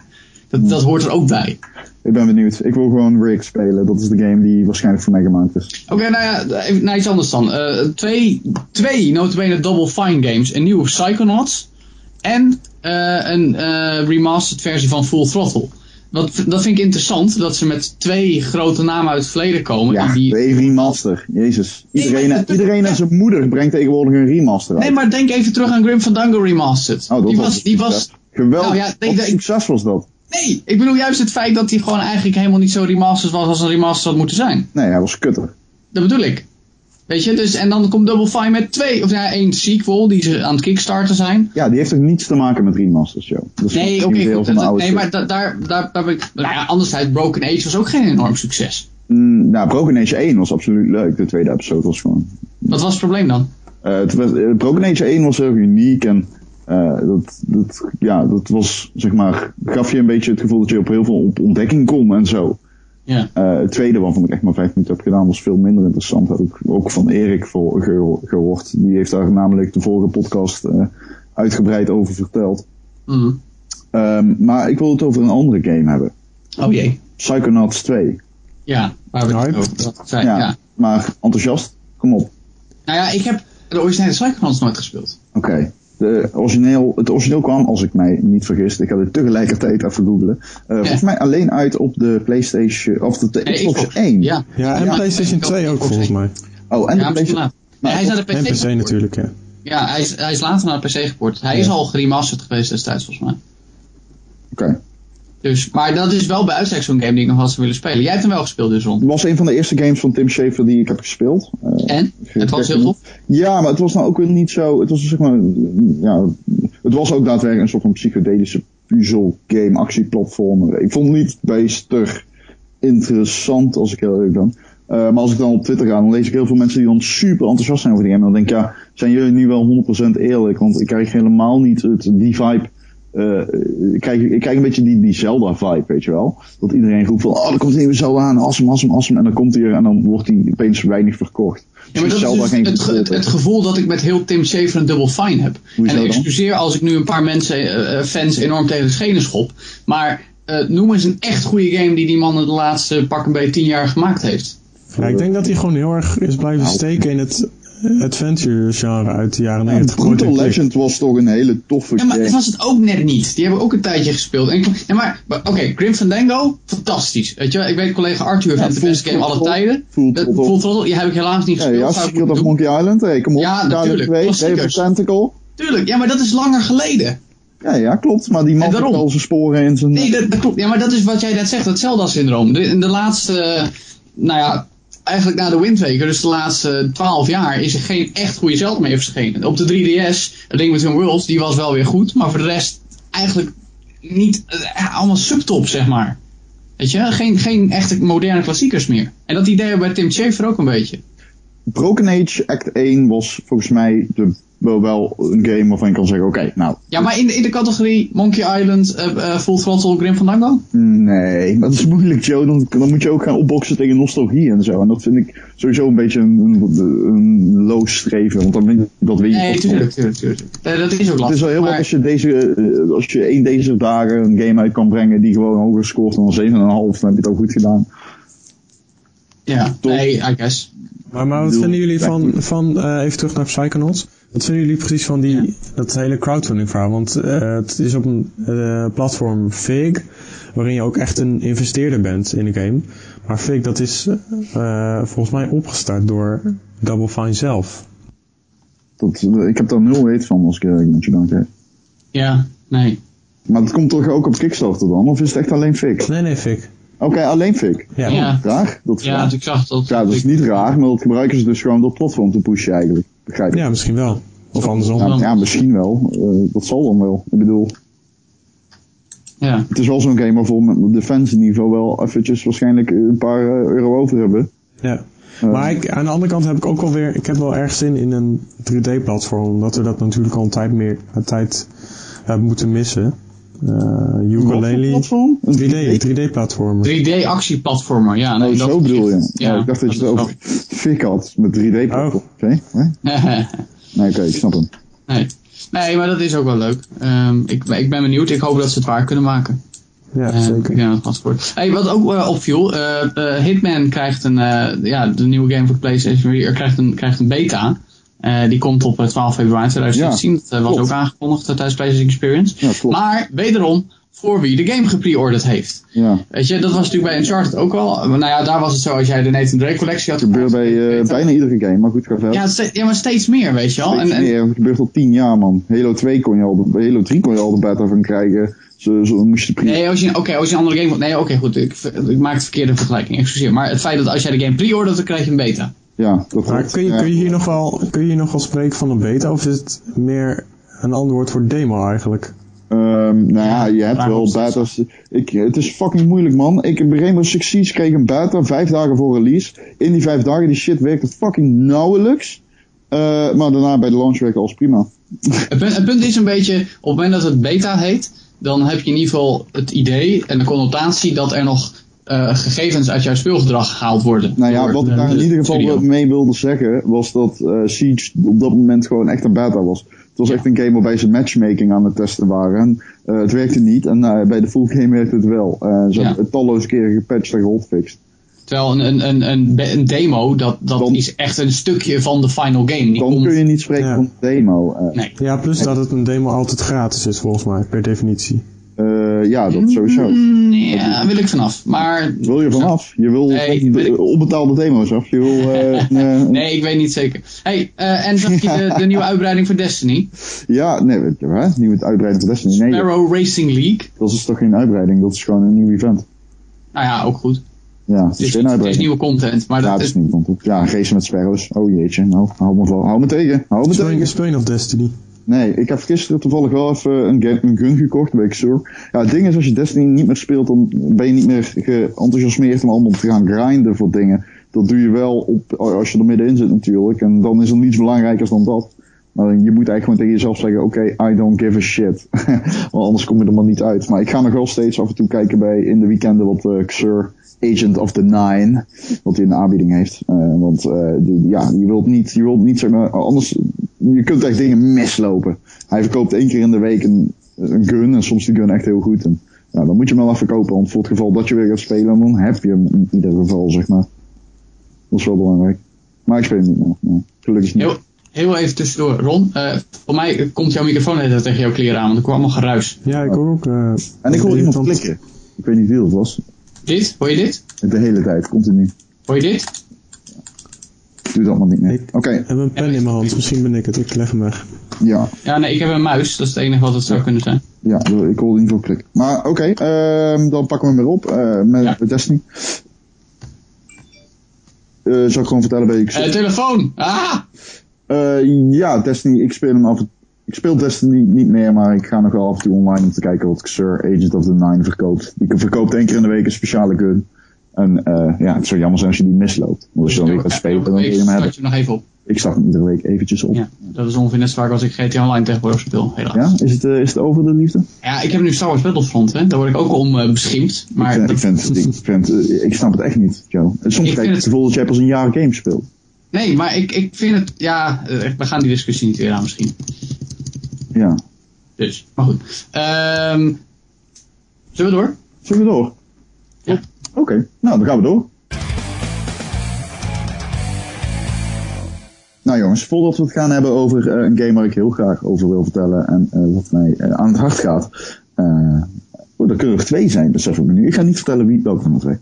Dat, dat hoort er ook bij. Ik ben benieuwd. Ik wil gewoon Rick spelen. Dat is de game die waarschijnlijk voor mij gemaakt is. Oké, nou ja, even naar iets anders dan. Eh, twee, twee notabene Double Fine games. Een nieuwe Psychonauts en eh, een eh, remastered versie van Full Throttle. Wat, dat vind ik interessant, dat ze met twee grote namen uit het verleden komen. Ja, die, de remaster. Jezus. Iedereen, iedereen en zijn moeder brengt tegenwoordig een remaster uit. nee, maar denk even terug aan Grim Fandango Remastered. Oh, dat die was die was Geweldig. Nou ja, Wat denk- succes was dat? Nee, ik bedoel juist het feit dat hij gewoon eigenlijk helemaal niet zo remastered was als een remaster had moeten zijn. Nee, hij was kutter. Dat bedoel ik. Weet je, dus, en dan komt Double Fine met twee, of ja, één sequel die ze aan het kickstarten zijn. Ja, die heeft ook niets te maken met remasters, joh. Nee, oké, oude nee, maar da- daar, daar, daar ben ik, nou ja, anderzijds, Broken Age was ook geen enorm succes. Mm, nou, Broken Age 1 was absoluut leuk. De tweede episode was gewoon... Wat was het probleem dan? Eh, het was, eh, Broken Age 1 was heel uniek en eh, dat, dat, ja, dat was, zeg maar, gaf je een beetje het gevoel dat je op heel veel op ontdekking kon en zo. Ja. Eh, het tweede waarvan ik echt maar vijf minuten heb gedaan was veel minder interessant. Heb ik ook van Erik voor, gehoord. Die heeft daar namelijk de vorige podcast eh, uitgebreid over verteld. Mhm. Ehm, maar ik wil het over een andere game hebben. Oh jee. Psychonauts 2. Ja, waar we het over dat zijn. Ja, Ja. maar enthousiast? Kom op. Nou ja, ik heb de originele Psychonauts nooit gespeeld. Oké. De Origineel, het origineel kwam, als ik mij niet vergis, ik ga dit tegelijkertijd even googlen. Eh Volgens mij alleen uit op de PlayStation, of de, de Nee, Xbox, Xbox. 1. Ja. Ja, en Ja, PlayStation ik ook 2 ook Xbox volgens 1. mij. Oh, en ja, de PlayStation. Maar hij is naar de En PC. Natuurlijk, ja. Ja, hij is, hij is later naar de PC geport. Hij Ja. is al geremasterd geweest destijds volgens mij. Oké. Dus, maar dat is wel bij uitstek zo'n game die ik nog wel zou willen spelen. Jij hebt hem wel gespeeld dus, Ron. Het was een van de eerste games van Tim Schafer die ik heb gespeeld. Eh, En? Het was heel tof. Ja, maar het was nou ook weer niet zo. Het was zeg maar. Ja, het was ook daadwerkelijk een soort van psychedelische puzzel game, actieplatformer. Ik vond het niet bijster interessant als ik heel eerlijk ben. Eh, maar als ik dan op Twitter ga, dan lees ik heel veel mensen die dan super enthousiast zijn over die game. En dan denk ik, ja, zijn jullie nu wel 100% eerlijk? Want ik krijg helemaal niet het, die vibe. Eh, ik, krijg, ik krijg een beetje die, die Zelda-vibe, weet je wel. Dat iedereen roept van, oh, er komt een nieuwe Zelda aan, awesome, awesome, awesome. En dan komt hij er en dan wordt hij opeens weinig verkocht. Ja, maar dat Zelda is dus het, ge- het, controle. het gevoel dat ik met heel Tim Schafer een Double Fine heb. Hoezo en dan? excuseer als ik nu een paar mensen, eh, eh, fans, enorm tegen de schenen schop. Maar eh, noem eens een echt goede game die die man in de laatste pak een beetje tien jaar gemaakt heeft. Ja, ik denk dat hij gewoon heel erg is blijven Nou. steken in het adventure genre uit de jaren Ja, 90. Brutal Point and click. Legend was toch een hele toffe Ja, maar game. dat was het ook net niet. Die hebben ook een tijdje gespeeld. En ik- ja, maar, maar oké, Grim Fandango, fantastisch. Weet je, wel, ik weet collega Arthur vindt de beste game alle tijden. Full Dat- Throttle. Die heb ik helaas niet Ja, gespeeld. ja, zou ik Secret of. Monkey Island, hey, kom op. Ja, natuurlijk, 2, klassiekers. David Tentacle. Tuurlijk, ja, maar dat is langer geleden. Ja, ja, klopt. Maar die man heeft al zijn sporen in zijn... Nee, dat, dat klopt. Ja, maar dat is wat jij net zegt, dat Zelda-syndroom. De- In de laatste, nou ja, eigenlijk na de Wind Waker, dus de laatste twaalf jaar, is er geen echt goede Zelda meer verschenen. Op de 3DS, A Link Between Worlds, die was wel weer goed, maar voor de rest eigenlijk niet, eh, allemaal subtop, zeg maar. Weet je, geen, geen echte moderne klassiekers meer. En dat idee bij Tim Schafer ook een beetje. Broken Age Act 1 was volgens mij de, wel, wel een game waarvan je kan zeggen, oké, nou, Ja, maar in de, in de categorie Monkey Island, eh, eh, Full Throttle, Grim Fandango? nee, maar dat is moeilijk, Joe. Dan, dan moet je ook gaan opboksen tegen nostalgie en zo. En dat vind ik sowieso een beetje een, een, een loos streven, want dan win, dat win je Nee, tuurlijk, tuurlijk, tuurlijk. Dat is ook lastig. Het is wel heel maar- wat als je, deze, eh, als je één deze dagen een game uit kan brengen die gewoon hoger scoort dan een 7,5, dan heb je het ook goed gedaan. Ja, nee, I guess. Maar, maar wat vinden jullie van, van eh, even terug naar Psychonauts. Wat vinden jullie precies van die, Ja. dat hele crowdfunding verhaal? Want eh, het is op een eh, platform Fig, waarin je ook echt een investeerder bent in de game. Maar Fig, dat is eh, volgens mij opgestart door Double Fine zelf. Dat, ik heb daar nul weet van als ik eerlijk met je dank heb. Ja, nee. Maar dat komt toch ook op Kickstarter dan? Of is het echt alleen fix? Nee, nee, Fig. Oké, alleen Fik. Ja. Ja. Raar? Dat is Ja, raar. ik zag dat. Ja, dat is niet raar, maar dat gebruiken ze dus gewoon door het platform te pushen eigenlijk. Begrijp? Ja, misschien wel. Of andersom. Ja, ja, misschien wel. Eh, dat zal dan wel. Ik bedoel, Ja. het is wel zo'n game waarvoor we op defensieniveau wel eventjes waarschijnlijk een paar eh, euro over hebben. Ja. Eh, Maar ik, aan de andere kant heb ik ook wel weer, ik heb wel erg zin in een 3D-platform, omdat we dat natuurlijk al een tijd meer, een tijd hebben moeten missen. Uh, voor ukulele, platform? Een 3D, 3D-platformen. 3D actieplatformer, ja. Nee, Oh, dat zo bedoel je. Ja, Ja, ik dacht dat je het over Fik had met 3D-platform. Oh. Oké, Nee, oké, ik snap hem. nee. nee, maar dat is ook wel leuk. Ehm, ik, ik ben benieuwd. Ik hoop dat ze het waar kunnen maken. Ja, Eh, zeker. Ja, wordt. Hey, wat ook eh, opviel, eh, eh, Hitman krijgt een, eh, ja, de nieuwe game voor de PlayStation 4 krijgt een, krijgt een beta. Eh, die komt op eh, 12 februari 2016. dat eh, was klopt. ook aangekondigd eh, tijdens PlayStation Experience. Ja. Maar wederom, voor wie de game gepreorderd heeft. Ja. Weet je, dat was natuurlijk bij Uncharted ook al. Maar nou ja, daar was het zo als jij de Nathan Drake collectie had. Het gebeurt bij eh, bijna iedere game, maar goed, ga verder. Ja, ste- ja, maar steeds meer, weet je wel. En, en, Nee, het gebeurt al 10 jaar, man. Halo 2 kon je al, de- Halo 3 kon je al de beta van krijgen. Zo, zo moest je pre- Nee, als je, oké, als je een andere game... Nee, oké, goed. Ik, ik maak de verkeerde vergelijking. Excuseer. Maar het feit dat als jij de game pre-ordert, dan krijg je een beta. Ja, dat Maar kun je, kun, je hier nog wel, kun je hier nog wel spreken van een beta, of is het meer een ander woord voor demo eigenlijk? Ehm, nou ja, je hebt waarom wel beta's. Ik, het is fucking moeilijk, man. Ik heb Rainbow Six Siege kreeg een beta, vijf dagen voor release. In die vijf dagen, die shit werkte fucking nauwelijks. Eh, maar daarna bij de launch werkte alles prima. Het punt, het punt is een beetje, op het moment dat het beta heet, dan heb je in ieder geval het idee en de connotatie dat er nog eh, gegevens uit jouw speelgedrag gehaald worden. Nou ja, wat ik daar in de ieder geval studio. mee wilde zeggen, was dat eh, Siege op dat moment gewoon echt een beta was. Het was echt een game waarbij ze matchmaking aan het testen waren. En, eh, het werkte niet en eh, bij de full game werkte het wel. Eh, ze Ja. hebben het talloze keren gepatcht en gehotfixed. Terwijl een, een, een, een, demo, dat, dat Dan- is echt een stukje van de final game. Die Dan komt- kun je niet spreken Ja. van demo. eh. Nee. Ja, plus dat het een demo altijd gratis is volgens mij, per definitie. Eh, ja, dat sowieso. Mm, ja, wil ik vanaf. Maar Wil je vanaf? Je wil Nee, de ik- onbetaalde demo's af. Je wil, eh, eh, nee, ik weet niet zeker. Hey, eh, en zag je de, de nieuwe uitbreiding van Destiny? Ja, nee, weet je hè? Niet met uitbreiding van Destiny. Nee, Sparrow Racing League. dat is toch geen uitbreiding. Dat is gewoon een nieuw event. Nou ja, ook goed. Ja, het Het is geen het is uitbreiding. nieuwe content, maar Ja, dat is, niet content. Ja, racen met sparrows. Oh jeetje. Nou, hou me, hou me tegen. Hou me tegen. speel je nog Destiny? Nee, ik heb gisteren toevallig wel even een, game, gun gekocht bij Xur. Ja, het ding is, als je Destiny niet meer speelt, dan ben je niet meer geenthousiasmeerd om allemaal te gaan grinden voor dingen. Dat doe je wel op, als je er middenin zit natuurlijk. En dan is er niets belangrijkers dan dat. Maar je moet eigenlijk gewoon tegen jezelf zeggen, oké, I don't give a shit. Want anders kom je er maar niet uit. Maar ik ga nog wel steeds af en toe kijken bij in de weekenden wat uh, Xur Agent of the Nine, wat hij in de aanbieding heeft. Uh, want uh, die, ja, je wilt niet, je wilt niet zeg maar, anders, je kunt echt dingen mislopen. Hij verkoopt één keer in de week een, een gun en soms die gun echt heel goed. En, ja, dan moet je hem wel even kopen, want voor het geval dat je weer gaat spelen, dan heb je hem in ieder geval, zeg maar. Dat is wel belangrijk. Maar ik speel hem niet meer. Gelukkig niet. Heel, heel even tussendoor, Ron. Uh, voor mij komt jouw microfoon even tegen jouw kleren aan, want er kwam allemaal geruis. Ja, ik hoor ook... Uh, en ik hoor iemand klikken. Ik weet niet wie dat was. Dit? Hoor je dit? De hele tijd, continu. Hoor je dit? Doe dat maar niet meer. Oké. Okay. Ik heb een pen in mijn hand, misschien ben ik het. Ik leg hem weg. Ja. Ja, nee, ik heb een muis. Dat is het enige wat het zou kunnen zijn. Ja, ik hoorde niet veel klik. Maar oké, okay, uh, dan pakken we hem weer op uh, met ja. Destiny. Uh, zal ik gewoon vertellen bij je... Uh, telefoon! Ah! Uh, ja, Destiny, ik speel hem af Ik speel Destiny niet meer, maar ik ga nog wel af en toe online om te kijken wat Xur Agent of the Nine verkoopt. Die verkoopt één keer in de week een speciale gun. En uh, ja, het zou jammer zijn als je die misloopt. Want als je dan weer gaat spelen, dan wil je hem hebben. je nog even op. Ik start hem iedere week eventjes op. Ja, dat is ongeveer net zo vaak als ik GTA Online tegenwoordig speel, helaas. Ja, is het, uh, is het over de liefde? Ja, ik heb nu Star Wars Battlefront, hè. Daar word ik ook om uh, beschimpt. Maar ik, dat... ik, vind, ik, vind, uh, ik snap het echt niet, Joe. Soms krijg ik het gevoel dat jij pas een jaar games speelt. Nee, maar ik, ik vind het, ja, we gaan die discussie niet weer aan misschien. Ja. Dus, maar goed. Um, zullen we door? Zullen we door? Ja. Oké, okay. nou dan gaan we door. Nou jongens, voordat we het gaan hebben over uh, een game waar ik heel graag over wil vertellen en uh, wat mij uh, aan het hart gaat. oh, er kunnen er twee zijn, besef ik me nu. Ik ga niet vertellen wie welke van de twee.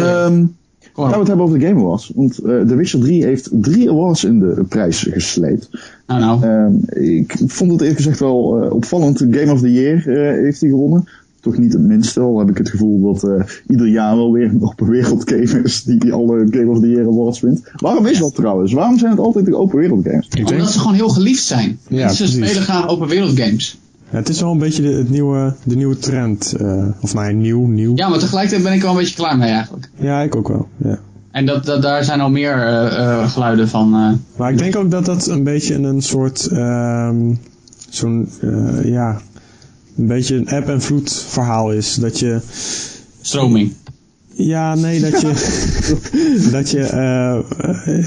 Um, Gaan we het hebben over de Game Awards. Want uh, The Witcher 3 heeft drie awards in de prijs gesleept. Nou, nou. Uh, ik vond het eerlijk gezegd wel uh, opvallend. Game of the Year uh, heeft hij gewonnen. toch niet het minste. Al heb ik het gevoel dat eh, ieder jaar wel weer een open wereld game is die, die alle Game of the Year awards wint. Waarom is dat trouwens? Waarom zijn het altijd de open wereld games? Ik denk, Omdat ze gewoon heel geliefd zijn. Ja, Mensen precies. spelen graag open wereld games. Ja, het is wel een beetje de, het nieuwe, de nieuwe trend. eh, of nee, nieuw, nieuw. Ja, maar tegelijkertijd ben ik wel een beetje klaar mee eigenlijk. Ja, ik ook wel. Ja. En dat, dat, daar zijn al meer eh, eh, geluiden van. Maar ik denk ook dat dat een beetje een soort, ehm, zo'n, ja, een beetje een app en vloed verhaal is. Dat je, stroming. ja, nee, dat je, dat je,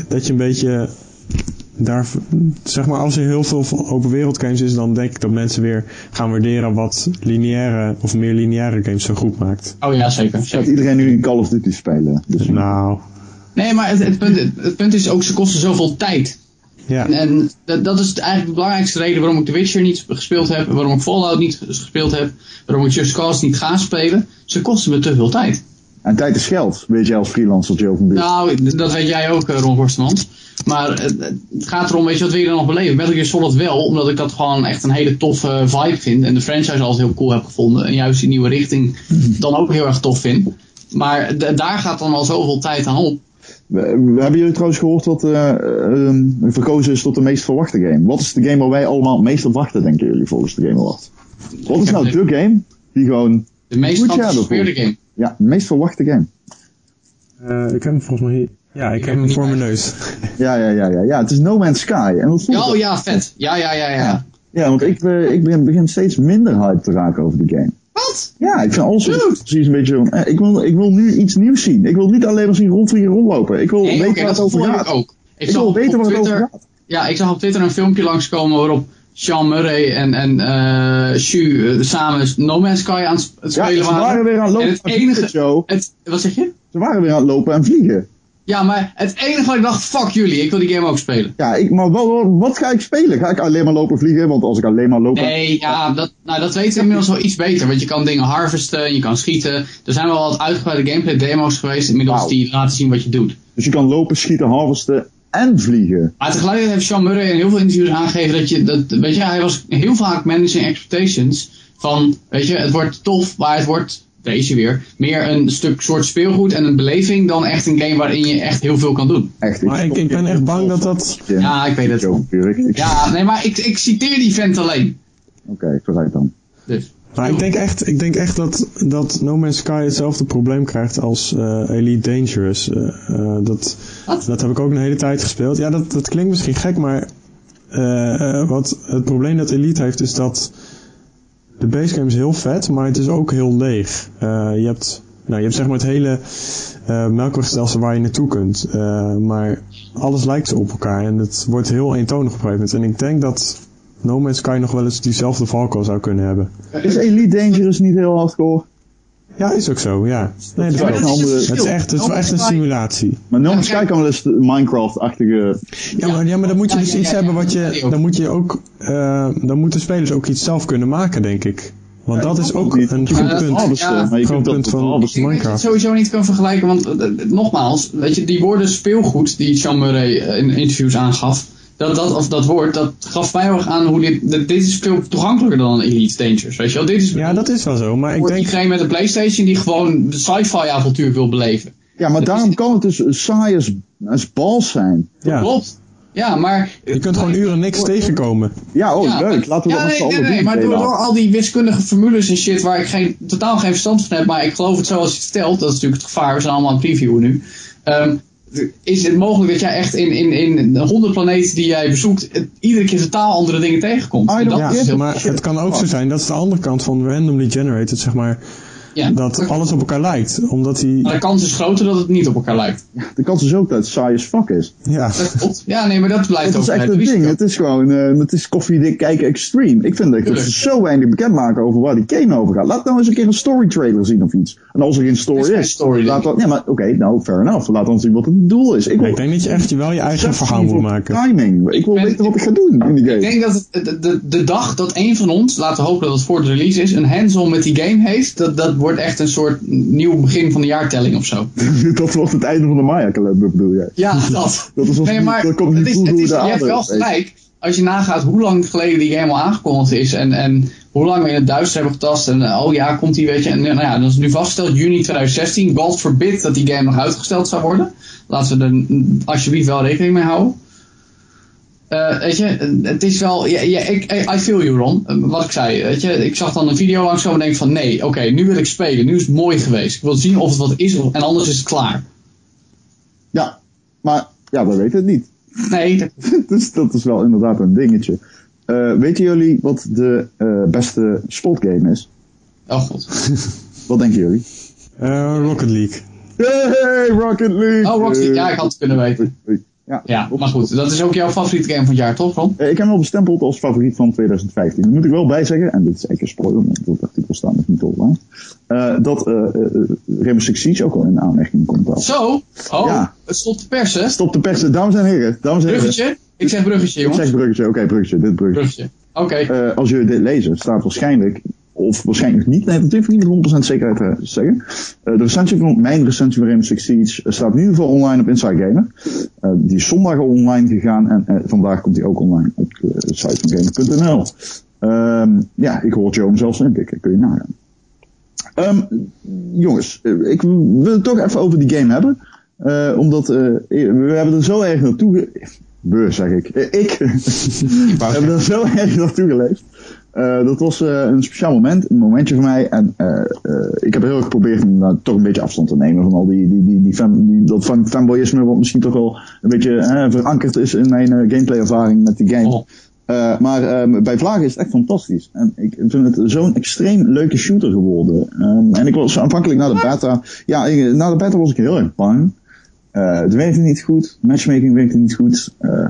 dat je een beetje daar, zeg maar, als er heel veel open wereld games is, dan denk ik dat mensen weer gaan waarderen wat lineaire of meer lineaire games zo goed maakt. Oh ja, zeker. Gaat zeker. iedereen nu in Call of Duty spelen? Dus, Nou, Nee, maar het, het, punt, het punt is ook, ze kosten zoveel tijd. ja. En, en dat, dat is eigenlijk de belangrijkste reden waarom ik The Witcher niet gespeeld heb, waarom ik Fallout niet gespeeld heb, waarom ik Just Cause niet ga spelen. Ze kosten me te veel tijd. en tijd is geld, weet jij als freelancer Joe van Buurt. Nou, dat weet jij ook, eh, Ron Forstemans. Maar het, het gaat erom, weet je, wat wil je dan nog beleven? Metal Gear Solid wel, omdat ik dat gewoon echt een hele toffe vibe vind. En de franchise altijd heel cool heb gevonden. En juist die nieuwe richting dan ook heel erg tof vind. Maar daar gaat dan al zoveel tijd aan op. We, we hebben jullie trouwens gehoord wat eh, eh, verkozen is tot de meest verwachte game. Wat is de game waar wij allemaal het meest op wachten, denken jullie, volgens de Game Awards? Wat is nou de- de game die gewoon, De meest geanticipeerde game. ja, de meest verwachte game? Eh, ik heb hem volgens mij hier. Ja, ik, heb heb hem voor mijn neus. Ja, ja, ja, ja, ja, het is No Man's Sky. En Ja, oh ja, vet. Ja, ja, ja, ja. Ja, want ik, eh, ik begin, begin steeds minder hype te raken over de game. Wat? Ja, ik vind alles precies een beetje van, eh, ik wil, ik wil nu iets nieuws zien. Ik wil niet alleen maar zien rondvliegen, rondlopen. Ik wil Nee, weten oké, waar het over gaat. ik ook. Ik, Ik zag wil op, weten op waar het over gaat. Ja, ik zag op Twitter een filmpje langskomen waarop Sean Murray en, en eh Shu samen No Man's Sky aan het Ja, spelen ze waren weer aan En lopen het enige, Joe. het, wat zeg je? Ze waren weer aan het lopen en vliegen. Ja, maar het enige wat ik dacht, fuck jullie, ik wil die game ook spelen. Ja, ik, maar wat, wat, ga ik spelen? Ga ik alleen maar lopen vliegen? Want als ik alleen maar loop... Nee, ja, dat, nou, dat weten we inmiddels wel iets beter. Want je kan dingen harvesten, je kan schieten. Er zijn wel wat uitgebreide gameplay demo's geweest inmiddels die laten zien wat je doet. Dus je kan lopen, schieten, harvesten en vliegen. Maar tegelijkertijd heeft Sean Murray in heel veel interviews aangegeven dat je, dat, weet je, hij was heel vaak managing expectations van, weet je, het wordt tof, maar het wordt, deze weer, meer een stuk soort speelgoed en een beleving dan echt een game waarin je echt heel veel kan doen. Echt. Maar ik, ik ben echt bang dat dat... Ja, ik weet het. Joe. Ik- Ja, nee, maar ik, ik citeer die vent alleen. Oké, vooruit dan. Dus. Maar ik denk echt, ik denk echt dat, dat No Man's Sky hetzelfde probleem krijgt als eh, Elite Dangerous. Eh, eh, dat, Wat? dat heb ik ook een hele tijd gespeeld. Ja, dat, dat klinkt misschien gek, maar wat het probleem dat Elite heeft is dat de basegame is heel vet, maar het is ook heel leeg. Eh, je, hebt, nou, je hebt zeg maar het hele eh melkwegstelsel waar je naartoe kunt. Eh, maar alles lijkt op elkaar en het wordt heel eentonig op. En ik denk dat No Man's Sky nog wel eens diezelfde valkuil zou kunnen hebben. Is Elite Dangerous niet heel hardcore? Ja, is ook zo, ja. Nee, dat is dat is wel. het Het is echt, het is wel echt een simulatie. Maar No Man's kijk. Sky kan wel eens de Minecraft-achtige... Ja, maar, ja, maar dan moet je dus ja, iets ja, hebben wat je, dan moet je ook, eh, dan moeten spelers ook iets zelf kunnen maken, denk ik. Want dat is ook niet. een groot punt. harvesten, Ja, maar je groot kunt punt van-. Ik denk dat je het Minecraft. sowieso niet kan vergelijken, want eh, eh, nogmaals, weet je, die woorden speelgoed die Sean Murray eh, in interviews aangaf, dat, dat, of dat woord, dat gaf mij heel erg aan hoe dit, dit, dit is veel toegankelijker dan Elite Dangerous, weet je wel. Dit is Ja, dat is wel zo, maar ik voor denk, iedereen met een Playstation die gewoon de sci-fi avontuur wil beleven. Ja, maar daarom kan het dus saai als, als bals zijn. ja, Klopt. Ja, maar... je kunt gewoon uren niks tegenkomen. Ja, oh Ja, leuk. Laten we ja, dat nee, nee, nee, doen. maar door al die wiskundige formules en shit waar ik geen, totaal geen verstand van heb, maar ik geloof het zoals je het stelt, dat is natuurlijk het gevaar, we zijn allemaal aan het previewen nu. Ehm, is het mogelijk dat jij echt in, in, in de honderd planeten die jij bezoekt, het- iedere keer totaal andere dingen tegenkomt? Dat Ja, is maar het kan ook zo zijn, dat is de andere kant van randomly generated, zeg maar, ja. dat alles op elkaar lijkt. Omdat die, Maar de kans is groter dat het niet op elkaar lijkt. De kans is ook dat het saai as fuck is. ja, Dat. Ja, nee, maar dat blijft Dat is ook echt het ding. Het is gewoon, eh, het is koffiedik kijken extreme. Ik vind dat, dat Tuurlijk. ze zo weinig bekendmaken over waar die game over gaat. Laat nou eens een keer een story trailer zien of iets. En als er geen story is story, laat denk dan, ja maar oké, nou fair enough. Laat dan zien wat het doel is. Ik wil ik denk dat je echt wel je eigen verhaal voor maken. Timing. Ik wil ben- weten wat ik ga doen in die Ik game. denk dat het, de, de, de dag dat een van ons, laten we hopen dat het voor de release is, een hands-on met die game heeft, dat, dat wordt echt een soort nieuw begin van de jaartelling of zo. dat wordt het einde van de Maya-kalender bedoel jij. Ja, dat. Dat is Nee, maar dat komt het niet het is, je hebt wel gelijk. Als je nagaat hoe lang geleden die game al aangekondigd is en, en hoe lang we in het duister hebben getast. En oh ja, komt die, weet je. En nou ja, dat is nu vastgesteld, juni 2016. God forbid dat die game nog uitgesteld zou worden. Laten we er alsjeblieft wel rekening mee houden. Uh, weet je, het is wel, ja, ja, ik, I feel you Ron, wat ik zei, weet je, ik zag dan een video langskomen en denk van nee, oké, nu wil ik spelen, nu is het mooi geweest. Ik wil zien of het wat is en anders is het klaar. Ja, maar ja, we weten het niet. Nee. Dat... dus dat is wel inderdaad een dingetje. Uh, weten jullie wat de uh, beste sportgame is? Oh god. wat denken jullie? Rocket League. Hey, Rocket League! Oh, Rocket League, ja, ik had het kunnen weten. Ja, ja maar goed, dat is ook jouw favoriete game van het jaar, toch Ron? Ik heb hem al bestempeld als favoriet van 2015. Dat moet ik wel bijzeggen, en dit is eigenlijk een spoiler, want dat artikel staat nog niet online. Uh, dat uh, uh, Six Siege ook al in aanmerking komt. Al. Zo? Oh, ja. het stopt te persen. Stop te persen, dames en heren. Dames en heren. Bruggetje? Ik zeg bruggetje, jongens. Ik zeg bruggetje, oké, okay, bruggetje, dit bruggetje. bruggetje. Oké. Okay. als jullie dit lezen, staat waarschijnlijk of waarschijnlijk niet. Nee, dat durf ik niet met 100% zekerheid te zeggen. Uh, de recensie van mijn recensie van Rainbow Six Siege staat in ieder geval online op Inside Gamer. Die is zondag online gegaan en vandaag komt die ook online op de site van gamer.nl. Um, ja, ik hoor Joe hem zelfs inpikken. Kun je nagaan. Um, jongens, ik wil het toch even over die game hebben. omdat we hebben er zo erg naartoe... Beur, zeg ik. ik. we hebben er zo erg naartoe geleefd. Uh, dat was uh, een speciaal moment, een momentje voor mij. En uh, ik heb heel erg geprobeerd om nou, toch een beetje afstand te nemen van al die, die, die, die, fan, die dat fan, fanboyisme, wat misschien toch wel een beetje verankerd is in mijn gameplay ervaring met die game. Oh. maar ehm, bij Vlagen is het echt fantastisch. En ik vind het zo'n extreem leuke shooter geworden. Um, en ik was aanvankelijk na de beta, ja, ik, na de beta was ik heel erg bang. Uh, het werkte niet goed, matchmaking werkte niet goed. Uh,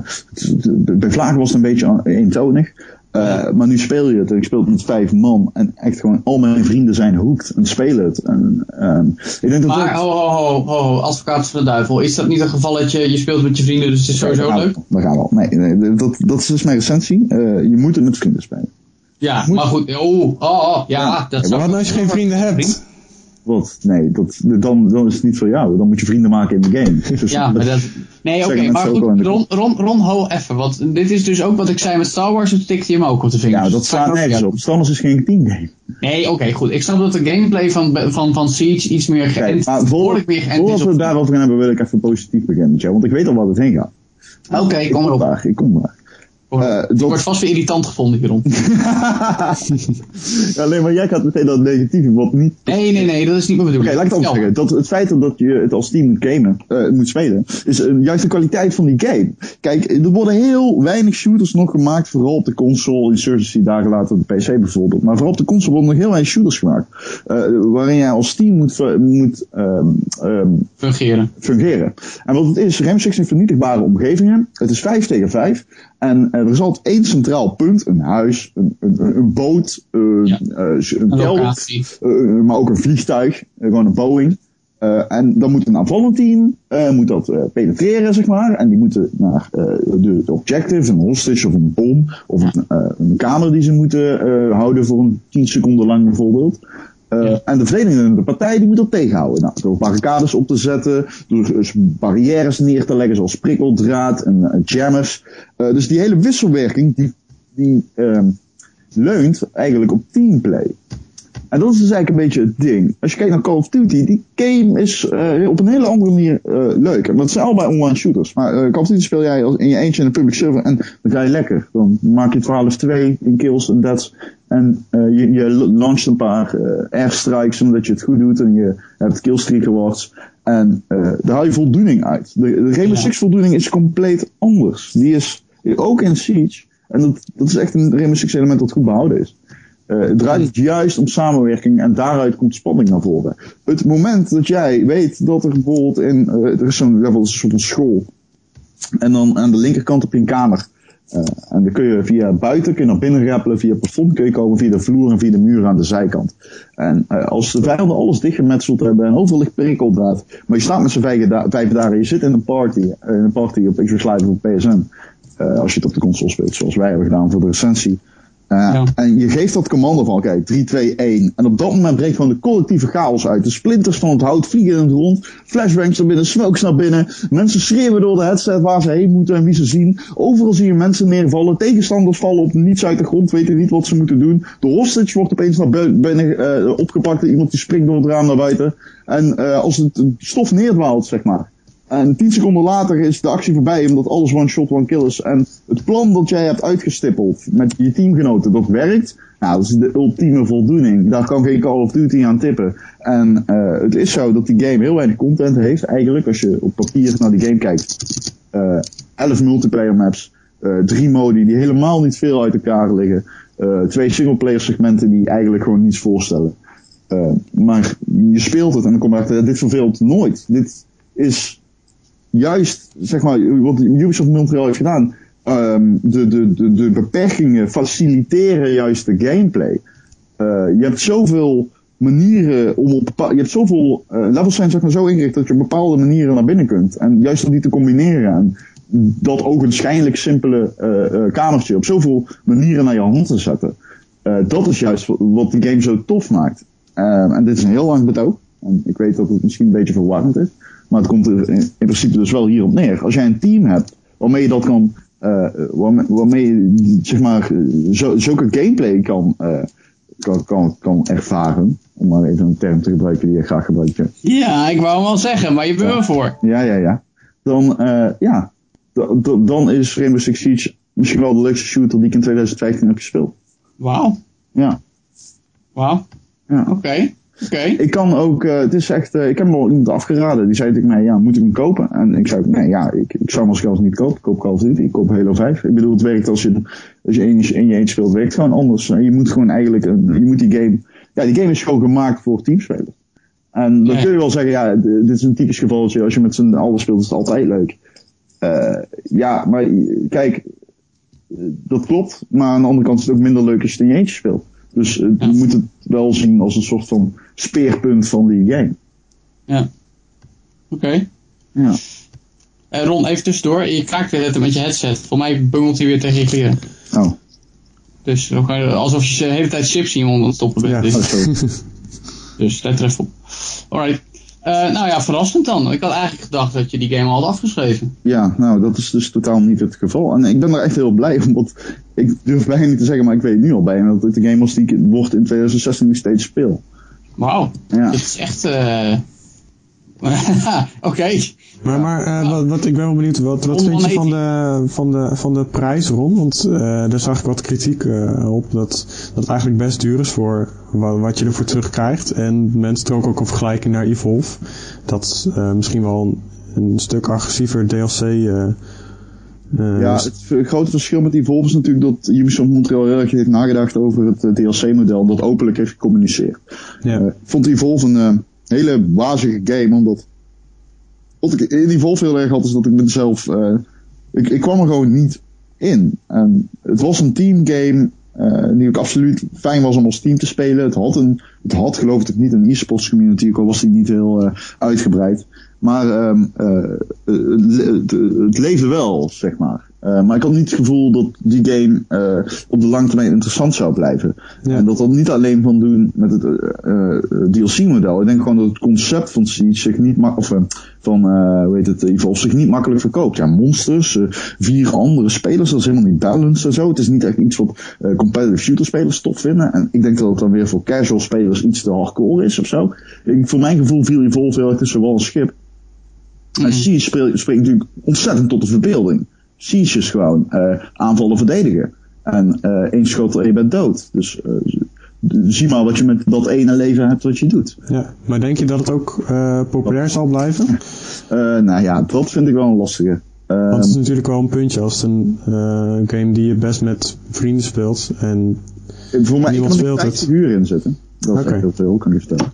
bij Vlagen was het een beetje eentonig. Uh, maar nu speel je het en ik speel het met vijf man en echt gewoon al mijn vrienden zijn hoekt en spelen het. En, um, ik denk dat maar ho, ho, ho, ho, advocaat van de duivel, is dat niet een gevalletje, je speelt met je vrienden dus het is sowieso leuk? We gaan wel. Nee, nee dat, dat is dus mijn recensie. Uh, je moet het met vrienden spelen. Ja, maar goed, oh, oh, oh ja, ja. dat ja, Maar als je geen vrienden hebt? Wat? Nee, dat, dan, dan is het niet voor jou. Dan moet je vrienden maken in de game. Dus ja, maar dat... Nee, oké, okay, maar goed, Ron, Ron, Ron, ho even. Want dit is dus ook wat ik zei met Star Wars, en tikte je hem ook op de vingers. Ja, dat staat nergens op. Star Wars is geen teamgame. Nee, oké, okay, goed. Ik snap dat de gameplay van, van, van Siege iets meer geënt, okay, voor, meer geënt Voordat we het daarover gaan hebben, wil ik even positief beginnen met jou. Want ik weet al wat het heen gaat. Oké, kom maar op. ik kom maar. Uh, dat... wordt vast weer irritant gevonden hierom. ja, alleen maar jij gaat meteen dat negatieve wat niet... Nee, nee, nee, dat is niet mijn bedoeling. Oké, laat ik het anders zeggen. Dat, het feit dat je het als team moet gamen, uh, moet spelen, is uh, juist de kwaliteit van die game. Kijk, er worden heel weinig shooters nog gemaakt, vooral op de console, Insurgency dagen later op de PC bijvoorbeeld. Maar vooral op de console worden nog heel weinig shooters gemaakt. waarin jij als team moet, moet um, um, fungeren. fungeren. En wat het is, Ram 6 vernietigbare omgevingen. Het is 5 tegen 5. En uh, er is altijd één centraal punt, een huis, een, een, een boot, ja. uh, een kelder, maar ook een vliegtuig, gewoon een Boeing. en dan moet een aanvallend team moet dat penetreren, zeg maar. En die moeten naar de, de objective, een hostage of een bom, of een, een kamer die ze moeten houden voor een 10 seconden lang bijvoorbeeld. Uh, ja. En de verdedigende partij die moet dat tegenhouden. Nou, door barricades op te zetten, door dus barrières neer te leggen zoals prikkeldraad en uh, jammers. Uh, dus die hele wisselwerking die, die leunt eigenlijk op teamplay. En dat is dus eigenlijk een beetje het ding. Als je kijkt naar Call of Duty, die game is op een hele andere manier leuk. Want het zijn allebei online shooters. Maar Call of Duty speel jij in je eentje in een public server en dan ga je lekker. Dan maak je 12-2 in kills en deaths. En je, je launcht een paar airstrikes omdat je het goed doet en je hebt killstreak rewards. En daar haal je voldoening uit. De, de Rainbow ja. Six voldoening is compleet anders. Die is ook in Siege. En dat, dat is echt een Rainbow Six element dat goed behouden is. Uh, het draait juist om samenwerking en daaruit komt spanning naar voren. Het moment dat jij weet dat er bijvoorbeeld in, uh, er is zo'n level, een soort van school. En dan aan de linkerkant heb je een kamer. Uh, en dan kun je via buiten, kun je naar binnen rappelen, via het plafond kun je komen, via de vloer en via de muur aan de zijkant. En als de vijanden alles dichtgemetseld hebben en overal ligt prikkeldraad, maar je staat met z'n vijf, vijf daar en je zit in een party, in een party op Xbox Live of PSN, als je het op de console speelt, zoals wij hebben gedaan voor de recensie, Uh, Ja. En je geeft dat commando van, oké, 3, 2, 1. En op dat moment breekt gewoon de collectieve chaos uit. De splinters van het hout vliegen in het rond. Flashbangs naar binnen, smokes naar binnen. Mensen schreeuwen door de headset waar ze heen moeten en wie ze zien. Overal zie je mensen neervallen. Tegenstanders vallen op niets uit de grond, weten niet wat ze moeten doen. De hostage wordt opeens naar binnen eh, opgepakt. Iemand die springt door het raam naar buiten. En eh, als het stof neerdwaalt, zeg maar. En tien seconden later is de actie voorbij, omdat alles one shot, one kill is. En het plan dat jij hebt uitgestippeld met je teamgenoten, dat werkt. Nou, dat is de ultieme voldoening. Daar kan geen Call of Duty aan tippen. En eh, het is zo dat die game heel weinig content heeft, eigenlijk. Als je op papier naar die game kijkt. Eh 11 multiplayer maps, eh drie modi die helemaal niet veel uit elkaar liggen. twee singleplayer segmenten die eigenlijk gewoon niets voorstellen. Maar je speelt het en dan kom je achter, dit verveelt nooit. Dit is juist, zeg maar, wat Ubisoft Montreal heeft gedaan. ehm, de, de, de, de beperkingen faciliteren juist de gameplay. Eh, je hebt zoveel manieren om op bepaal- je hebt zoveel eh, levels zijn zeg maar zo ingericht dat je op bepaalde manieren naar binnen kunt. En juist om die te combineren en dat ook een schijnlijk simpele eh, kamertje op zoveel manieren naar je hand te zetten. Dat is juist wat- wat de game zo tof maakt. Ehm, en dit is een heel lang betoog. En ik weet dat het misschien een beetje verwarrend is. Maar het komt er in, in principe dus wel hierop neer. Als jij een team hebt waarmee je dat kan, eh, waarmee, waarmee je zeg maar zo, zulke gameplay kan, eh, kan, kan, kan ervaren. Om maar even een term te gebruiken die je graag gebruikt. ja. Ik wou hem wel zeggen, maar je bent er voor. Ja, ja, ja. Dan, eh, ja, dan is Rainbow Six Siege misschien wel de leukste shooter die ik in 2015 heb gespeeld. Wauw, Ja. wauw. Ja. Oké, oké. Ik kan ook, eh, het is echt, eh, ik heb hem al iemand afgeraden. Die zei tegen mij, ja, moet ik hem kopen? En ik zei, nee, ja, ik, ik zou hem als zelfs niet kopen. Ik koop Call of Duty, ik koop Halo 5. Ik bedoel, het werkt als je, als je in, in je eentje speelt, werkt gewoon anders. Eh, Je moet gewoon eigenlijk, een- je moet die game, ja, die game is gewoon gemaakt voor teamspelers. En dan Ja. kun je wel zeggen, ja, dit is een typisch gevalletje. Als je met z'n allen speelt, is het altijd leuk. Ja, maar kijk, dat klopt. Maar aan de andere kant is het ook minder leuk als je het in je eentje speelt. Dus eh, Ja. je moet het wel zien als een soort van speerpunt van die game. Ja. Oké. Ja. Eh, Ron, even tussendoor. Je kraakt weer net met je headset. Voor mij bungelt hij weer tegen je kleren. Oh, Dus dan kan je- alsof je de hele tijd chips in je mond aan het stoppen bent. Ja. Dus, sorry. dus let er even op. Alright. Eh, nou ja, verrassend dan. Ik had eigenlijk gedacht dat je die game al had afgeschreven. ja, nou, dat is dus totaal niet het geval. En ik ben er echt heel blij om, want ik durf bijna niet te zeggen, maar ik weet nu al bijna dat het de game was die ik wordt in 2016 nog steeds speel. Wauw. Ja. Dit is echt... eh Oké. Maar, maar eh, wat, wat, ik ben wel benieuwd, wat, wat vind je van de, van, de, van de prijs, Ron? Want eh, daar zag ik wat kritiek eh, op, dat, dat het eigenlijk best duur is voor wa- wat je ervoor terugkrijgt. En mensen trokken ook een vergelijking naar Evolve, dat eh, misschien wel een, een stuk agressiever DLC... eh eh, Ja, het grote verschil met Evolve is natuurlijk dat Ubisoft Montreal heel erg heeft nagedacht over het DLC-model en dat openlijk heeft gecommuniceerd. ja. Eh, ik vond Evolve een hele wazige game, omdat wat ik in Evolve heel erg had, is dat ik mezelf, eh, ik, ik kwam er gewoon niet in. En het was een teamgame eh die ook absoluut fijn was om als team te spelen. Het had, een, het had geloof ik niet een e-sports community, ook al was die niet heel eh, uitgebreid. Maar ehm, eh, het, het leefde wel, zeg maar. Eh, maar ik had niet het gevoel dat die game eh, op de lange termijn interessant zou blijven. Ja. En dat had niet alleen van doen met het eh, DLC-model. Ik denk gewoon dat het concept van Siege zich niet of van hoe heet het, Evolve zich niet makkelijk verkoopt. Ja, monsters, vier andere spelers, dat is helemaal niet balanced en zo. Het is niet echt iets wat competitive shooter spelers tof vinden. En ik denk dat het dan weer voor casual spelers iets te hardcore is of zo. Ik, voor mijn gevoel viel Evolve heel erg tussen wal en schip. En Siege spreekt natuurlijk ontzettend tot de verbeelding. Siege is gewoon eh, aanvallen verdedigen. En eh één schot en je bent dood. Dus eh, zie maar wat je met dat ene leven hebt wat je doet. ja. Maar denk je dat het ook populair zal blijven? Nou ja, dat vind ik wel een lastige. Want het is natuurlijk wel een puntje als het een game die je best met vrienden speelt. En voor mij niemand speelt 50 het. uur in zitten. Dat is Oké. echt heel veel, kan ik je vertellen.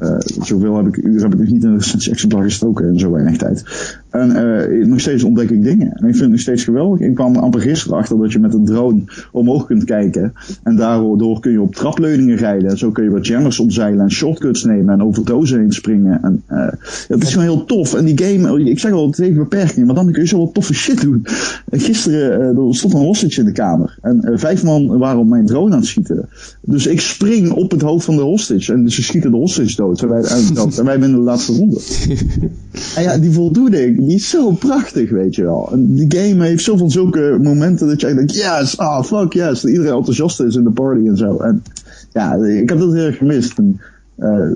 Uh, zoveel heb ik, uur heb ik nog niet in een exemplaar gestoken in zo weinig tijd. En uh, nog steeds ontdek ik dingen. En ik vind het nog steeds geweldig. Ik kwam amper gisteren achter dat je met een drone omhoog kunt kijken. En daardoor kun je op trapleuningen rijden. En zo kun je wat jammers omzeilen en shortcuts nemen en over dozen heen springen. En uh, het is gewoon heel tof. En die game, ik zeg al, het heeft beperkingen, maar dan kun je zo wat toffe shit doen. Gisteren er stond een hostage in de kamer. En vijf man waren op mijn drone aan het schieten. Dus ik spring op het hoofd van de hostage. En ze schieten de hostage dood. En wij, en wij winnen de laatste ronde. en ja, die voldoening, die is zo prachtig, weet je wel. En die game heeft zoveel zulke momenten dat je denkt, yes, ah, oh, fuck yes. Dat iedereen enthousiast is in de party en zo. En ja, ik heb dat heel erg gemist. En, uh,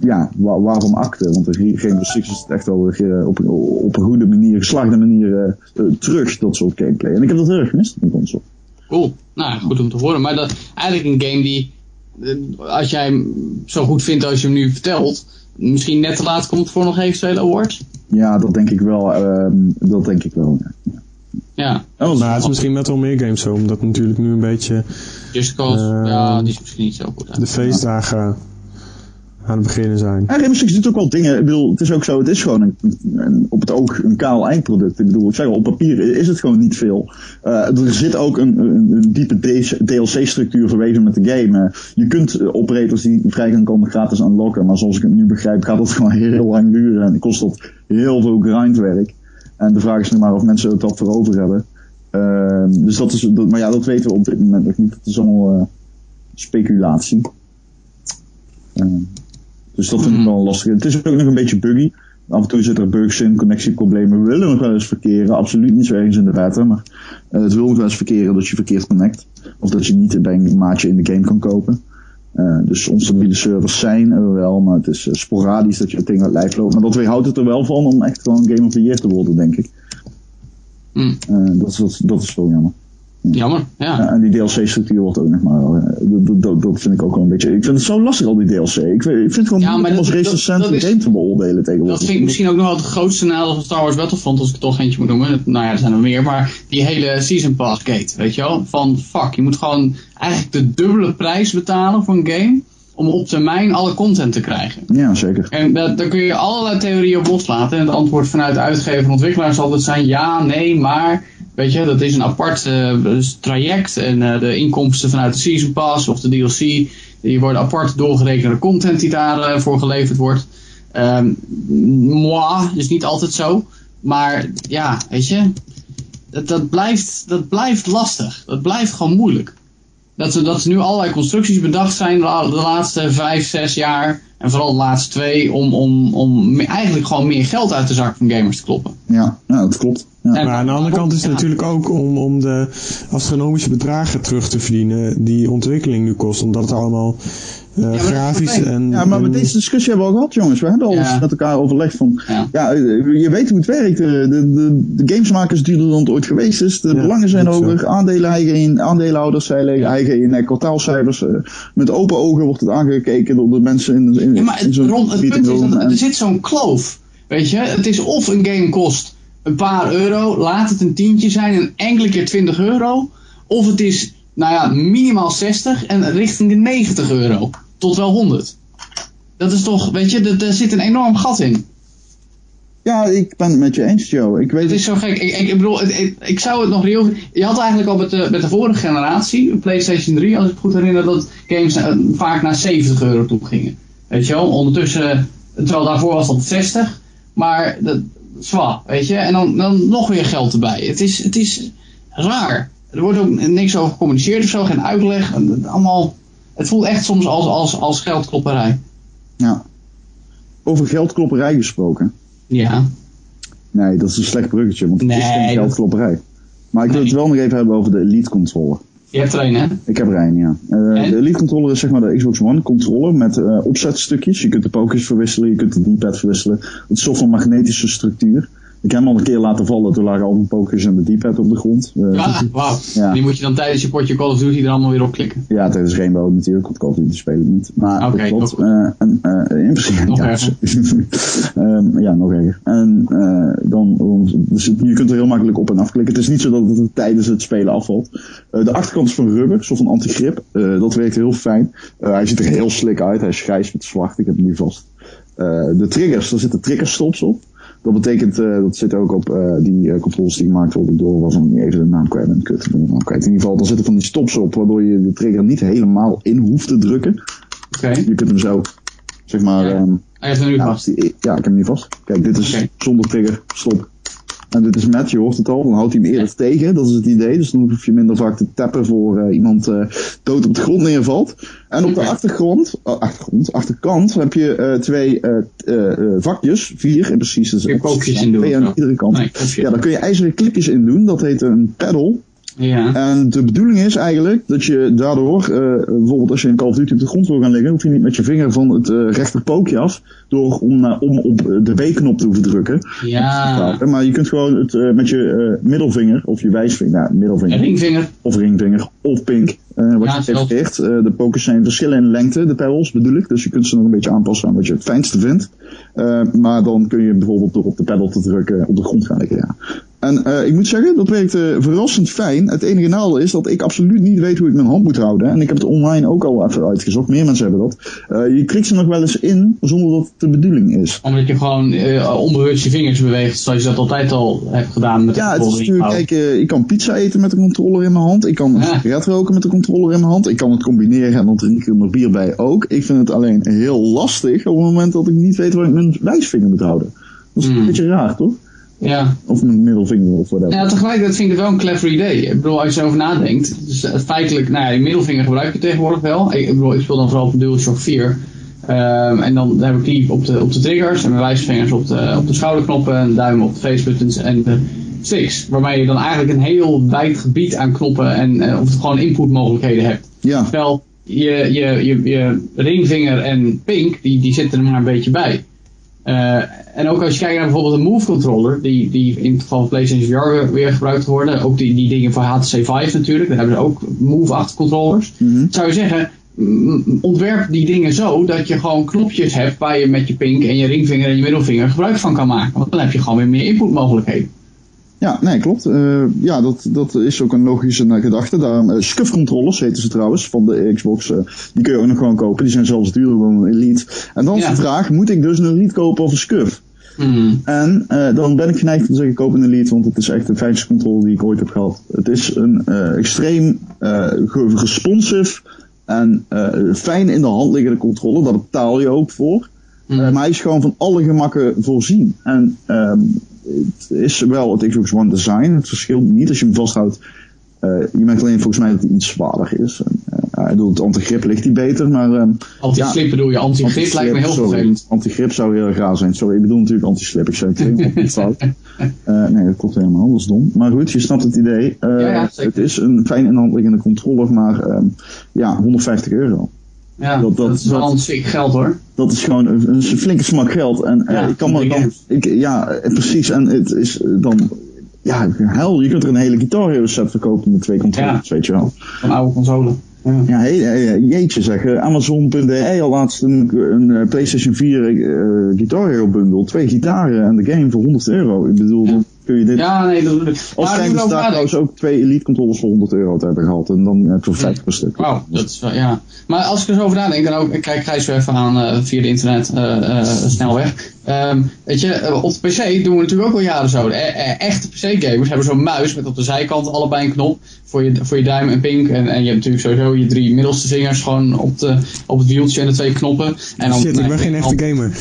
ja, waar, waarom acten? Want Game of Six is echt wel uh, op, op een goede manier, geslaagde manier uh, terug, dat soort gameplay. En ik heb dat heel erg gemist in de console. Cool. Nou, goed om te horen. Maar dat eigenlijk een game die, als jij hem zo goed vindt als je hem nu vertelt, misschien net te laat komt voor nog eventuele awards? Ja, dat denk ik wel. Um, dat denk ik wel. Ja. ja. Oh, nou, het is misschien met wel meer games zo, omdat natuurlijk nu een beetje. Just Cause, uh, ja, die is misschien niet zo goed. De feestdagen aan het beginnen zijn. Ja, Six doet ook wel dingen. Ik het is ook zo, het is gewoon een, op het oog een kaal eindproduct. Ik bedoel, ik zeg op papier is het gewoon niet veel. Uh, er zit ook een, een, diepe DLC-structuur verweven met de game. Uh, je kunt operators die vrij gaan komen gratis unlocken, maar zoals ik het nu begrijp gaat dat gewoon heel lang duren en kost dat heel veel grindwerk. En de vraag is nu maar of mensen het dat voor over hebben. Uh, dus dat is, dat, maar ja, dat weten we op dit moment nog niet. Dat is allemaal speculatie. Dus dat vind ik wel lastig. Het is ook nog een beetje buggy. Af en toe zitten er bugs in, connectieproblemen. We willen nog wel eens verkeren. Absoluut niet zo ergens in de beta. Maar uh, het wil nog wel eens verkeren dat je verkeerd connect. Of dat je niet bij een maatje in de game kan kopen. Uh, dus onstabiele servers zijn er wel. Maar het is uh, sporadisch dat je het ding uit lijf loopt. Maar dat weerhoudt het er wel van om echt gewoon Game of the Year te worden, denk ik. Mm. dat, is, dat, dat is wel jammer. Jammer, ja. ja. en die DLC-structuur wordt ook nog maar. Dat, dat, dat, vind ik ook wel een beetje. Ik vind het zo lastig, al die DLC. Ik, ik vind het gewoon ja, als recensent een game te beoordelen tegenwoordig. Dat vind ik misschien ook nog wel het grootste nadeel van Star Wars Battlefront, als ik het toch eentje moet noemen. Nou ja, er zijn er meer, maar die hele Season Pass gate, weet je wel? Van fuck, je moet gewoon eigenlijk de dubbele prijs betalen voor een game om op termijn alle content te krijgen. Ja, zeker. En dat, daar kun je allerlei theorieën op loslaten. En het antwoord vanuit de uitgever en ontwikkelaar zal altijd zijn ja, nee, maar Weet je, dat is een apart uh, traject en uh, de inkomsten vanuit de Season Pass of de DLC, die worden apart doorgerekend naar de content die daarvoor uh, voor geleverd wordt. Um, moi, is niet altijd zo. Maar ja, weet je, dat, dat, blijft, dat blijft lastig. Dat blijft gewoon moeilijk. Dat, dat er nu allerlei constructies bedacht zijn de laatste vijf, zes jaar. En vooral de laatste twee. Om, om, om eigenlijk gewoon meer geld uit de zak van gamers te kloppen. Ja, ja dat klopt. Ja. Maar aan de andere kant is het natuurlijk ook om, om de astronomische bedragen terug te verdienen die ontwikkeling nu kost. Omdat het allemaal uh, ja, grafisch en... Ja, maar met deze discussie hebben we al gehad, jongens. We hebben al eens met elkaar overlegd van... Ja. je weet hoe het werkt. De, de, de gamesmakers duurder dan het ooit geweest is. De belangen zijn hoger. Aandelen eigen in, aandeelhouders zijn eigen in kwartaalcijfers. Met open ogen wordt het aangekeken door de mensen in, in, ja, maar het, rond, het punt is dat er zit zo'n kloof. Weet je, het is of een game kost een paar euro, laat het een tientje zijn en enkele keer 20 euro. Of het is, nou ja, minimaal 60 en richting de 90 euro. Tot wel 100. Dat is toch, weet je, er zit een enorm gat in. Ja, ik ben het met je eens, Joe. Ik weet het is zo gek. Ik, ik, bedoel, ik, ik, zou het nog reëel... Je had eigenlijk al met de, met de vorige generatie, PlayStation 3, als ik goed herinner, dat games uh, vaak naar 70 euro toe gingen. Weet je wel? Ondertussen, terwijl daarvoor was dat 60. Maar dat, zwaar, weet je. En dan, dan nog weer geld erbij. Het is, het is raar. Er wordt ook niks over gecommuniceerd of zo, geen uitleg. Allemaal, het voelt echt soms als, als, als geldklopperij. Ja. Over geldklopperij gesproken. Ja. Nee, dat is een slecht bruggetje, want het is geen geldklopperij. Maar ik wil het wel nog even hebben over de elite controller. Je hebt er een, hè? Ik heb er een, ja. Uh, de Elite controller is zeg maar de Xbox One controller met uh, opzetstukjes. Je kunt de pokers verwisselen, je kunt de D-pad verwisselen. Het is een van magnetische structuur. Ik heb hem al een keer laten vallen, toen lagen al mijn pokers en de D-pad op de grond. Uh, ja, wauw. Ja. Die moet je dan tijdens je potje Call of Duty er allemaal weer op klikken. Ja, tijdens Rainbow natuurlijk, want Call of Duty speel ik niet. Maar Oké, dat klopt. nog Eh, en, eh, in principe, Nog ja, erger. Ehm, ja, nog erger. En eh, dan, dus je kunt er heel makkelijk op en af klikken. Het is niet zo dat het tijdens het spelen afvalt. Eh, de achterkant is van rubber, zo van antigrip. Eh, dat werkt heel fijn. Eh, hij ziet er heel slick uit. Hij is grijs met zwart. Ik heb hem nu vast. Eh, de triggers, daar zitten triggerstops op. Dat betekent, eh, dat zit ook op eh, die eh, controls die gemaakt worden door waarvan ik even de naam kwijt ben. Kut, ik ben de naam kwijt. In ieder geval, er zitten van die stops op, waardoor je de trigger niet helemaal in hoeft te drukken. Oké. Je kunt hem zo, zeg maar, Ja. ehm, Hij heeft hem nu ja, vast. die- ja, ik heb hem niet vast. Kijk, dit is zonder trigger, stop. En dit is met, je hoort het al, dan houdt hij hem eerder tegen, dat is het idee. Dus dan hoef je minder vaak te tappen voor eh, iemand eh, dood op de grond neervalt. En op de achtergrond, oh, achtergrond, achterkant heb je eh, twee eh, eh, eh, vakjes, vier en precies. Dus pookjes in doen Twee aan iedere kant. Nee. Ja, daar kun je ijzeren klipjes in doen, dat heet een paddle. Ja. En de bedoeling is eigenlijk dat je daardoor, eh, bijvoorbeeld als je in Call of Duty op de grond wil gaan liggen, hoef je niet met je vinger van het eh rechterpookje af, door om, eh, om op de B-knop te hoeven drukken. Ja. Maar je kunt gewoon het met je middelvinger, of je wijsvinger, nou, middelvinger, Ringvinger. of ringvinger, of pink, wat Ja, je prefereert. Eh, de pokers zijn verschillen in lengte, de pedals bedoel ik, dus je kunt ze nog een beetje aanpassen aan wat je het fijnste vindt. Maar dan kun je bijvoorbeeld door op de pedal te drukken op de grond gaan liggen, ja. En eh, ik moet zeggen, dat werkt eh, verrassend fijn. Het enige nadeel is dat ik absoluut niet weet hoe ik mijn hand moet houden. En ik heb het online ook al even uitgezocht. Meer mensen hebben dat. Eh, je krikt ze nog wel eens in zonder dat het de bedoeling is. Omdat je gewoon onbewust je vingers beweegt, zoals je dat altijd al hebt gedaan met Ja, de het is controller natuurlijk, kijk, ik kan pizza eten met de controller in mijn hand. Ik kan een Ja. sigaret roken met de controller in mijn hand. Ik kan het combineren en dan drink ik er nog bier bij ook. Ik vind het alleen heel lastig op het moment dat ik niet weet waar ik mijn wijsvinger moet houden. Dat is Hmm. een beetje raar, toch? Ja. Of mijn middelvinger of whatever. ja, tegelijkertijd vind ik het wel een clever idee. Ik bedoel, als je erover nadenkt. Dus eh, feitelijk, nou ja, die middelvinger gebruik je tegenwoordig wel. Ik, bedoel, ik speel dan vooral op DualShock 4. Ehm, en dan heb ik die op de, op de triggers en mijn wijsvingers op de, op de schouderknoppen en duim op de facebuttons en de sticks. Waarmee je dan eigenlijk een heel wijd gebied aan knoppen en eh, of gewoon inputmogelijkheden hebt. Ja, Terwijl je, je, je, je ringvinger en pink, die, die zitten er maar een beetje bij. Eh, en ook als je kijkt naar bijvoorbeeld een Move controller, die, die in het geval van PlayStation VR weer, gebruikt worden, ook die, die dingen voor HTC Vive natuurlijk, daar hebben ze ook Move-achtige controllers. Mhm. Zou je zeggen, mm, ontwerp die dingen zo dat je gewoon knopjes hebt waar je met je pink en je ringvinger en je middelvinger gebruik van kan maken. Want dan heb je gewoon weer meer inputmogelijkheden. Ja, nee, klopt. Eh, ja, dat, dat is ook een logische eh, gedachte. Daarom, eh, SCUF controllers heten ze trouwens, van de Xbox. eh, die kun je ook nog gewoon kopen. Die zijn zelfs duurder dan een Elite. En dan is Ja. de vraag, moet ik dus een Elite kopen of een SCUF? Hmm. En eh, dan ben ik geneigd om te zeggen, koop een Elite, want het is echt de fijnste controller die ik ooit heb gehad. Het is een eh, extreem eh, responsive en eh, fijn in de hand liggende controller. Daar betaal je ook voor. Hmm. Eh, maar hij is gewoon van alle gemakken voorzien. En ehm, het is wel het Xbox One design. Het verschilt niet als je hem vasthoudt. Eh, je merkt alleen volgens mij dat hij iets zwaarder is. En, eh, hij doet het antigrip ligt hij beter, maar... ehm, Anti-slip bedoel je, anti-grip lijkt me heel vervelend. Antigrip zou heel erg raar zijn. Sorry, ik bedoel natuurlijk anti-slip. Ik zei het helemaal niet fout. Nee, dat klopt helemaal. Dat is dom. Maar goed, je snapt het idee. Ja, ja, het is een fijn in de hand liggende controller, maar ehm, ja, 150 euro. Ja, Dat- dat, dat- is wel een stuk geld hoor. Dat is gewoon een, een flinke smak geld. En eh, ik kan me dan, ik, ja, eh, precies. En het is eh, dan, ja, hel, je kunt er een hele Guitar set verkopen met twee controllers, weet je wel. Van oude console. Ja. Ja, jeetje zeg. eh, Amazon.de al laatst een, een PlayStation 4 eh, Guitar Hero bundle. Twee gitaren en de game voor 100 euro. Ik bedoel, kun je dit... Ja, nee, dat ik. Als Maar zijn er trouwens ook twee Elite controllers voor 100 euro te hebben gehad. En dan heb je voor 50 per stuk. Wauw, dat is wel, ja. Maar als ik er zo over nadenk, dan ook, ik kijk Gijs weer even aan eh, via de internet eh, eh, snelweg. Ehm, weet je, op de PC doen we natuurlijk ook al jaren zo. E- e- echte PC-gamers hebben zo'n muis met op de zijkant allebei een knop voor je, voor je duim en pink. En, en je hebt natuurlijk sowieso je drie middelste vingers gewoon op, de, op het wieltje en de twee knoppen. En dan, Shit, ik ben geen echte gamer.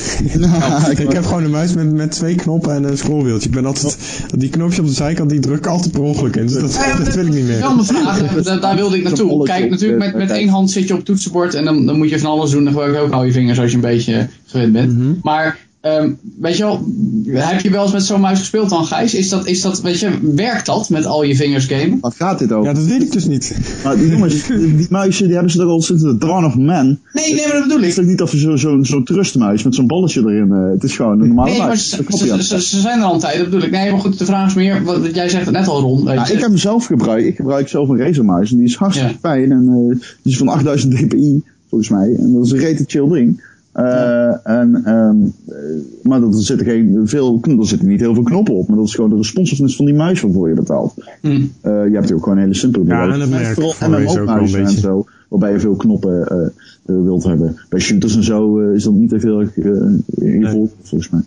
ik ik heb gewoon een muis met, met twee knoppen en een scrollwieltje. Ik ben altijd, die knopjes op de zijkant, die druk ik altijd per ongeluk in. Dus dat, dat wil ik niet meer. Ja, mijn vraag, daar, daar wilde ik naartoe. Kijk, natuurlijk met, met één hand zit je op het toetsenbord en dan, dan moet je van alles doen. Dan gebruik je ook al je vingers als je een beetje gewend bent. Mhm. Maar Ehm, weet je wel, heb je wel eens met zo'n muis gespeeld dan, Gijs? Is dat, is dat, weet je, werkt dat met al je vingers gamen? Wat gaat dit over? Ja, dat weet ik dus niet. Maar die jongens, die muizen, die hebben ze toch al sinds de Dawn of Man. Nee, nee, maar dat bedoel Het is ik. niet of je zo'n zo, zo trustmuis met zo'n balletje erin. eh, het is gewoon een normale Nee, muis. ze, ze, ze, ze zijn er al een tijd, dat bedoel ik. Nee, maar goed, de vraag is meer, wat, wat jij zegt het net al, Ron. Weet Ja, ik heb hem zelf gebruikt. Ik gebruik zelf een Razermuis en die is hartstikke Ja. fijn. En eh, die is van 8000 dpi, volgens mij. En dat is een rete chill ding. Eh, en, ehm, eh, maar dat, er, zitten geen, veel, er zitten niet heel veel knoppen op. Maar dat is gewoon de responsiveness van die muis waarvoor je betaalt. Hm. Eh, je hebt hier ook gewoon hele simpele Ja, en merk vooral een MMO-muizen en beetje. zo. Waarbij je veel knoppen wilt hebben. Bij shooters en zo eh, is dat niet echt heel erg eh, involved, volgens mij.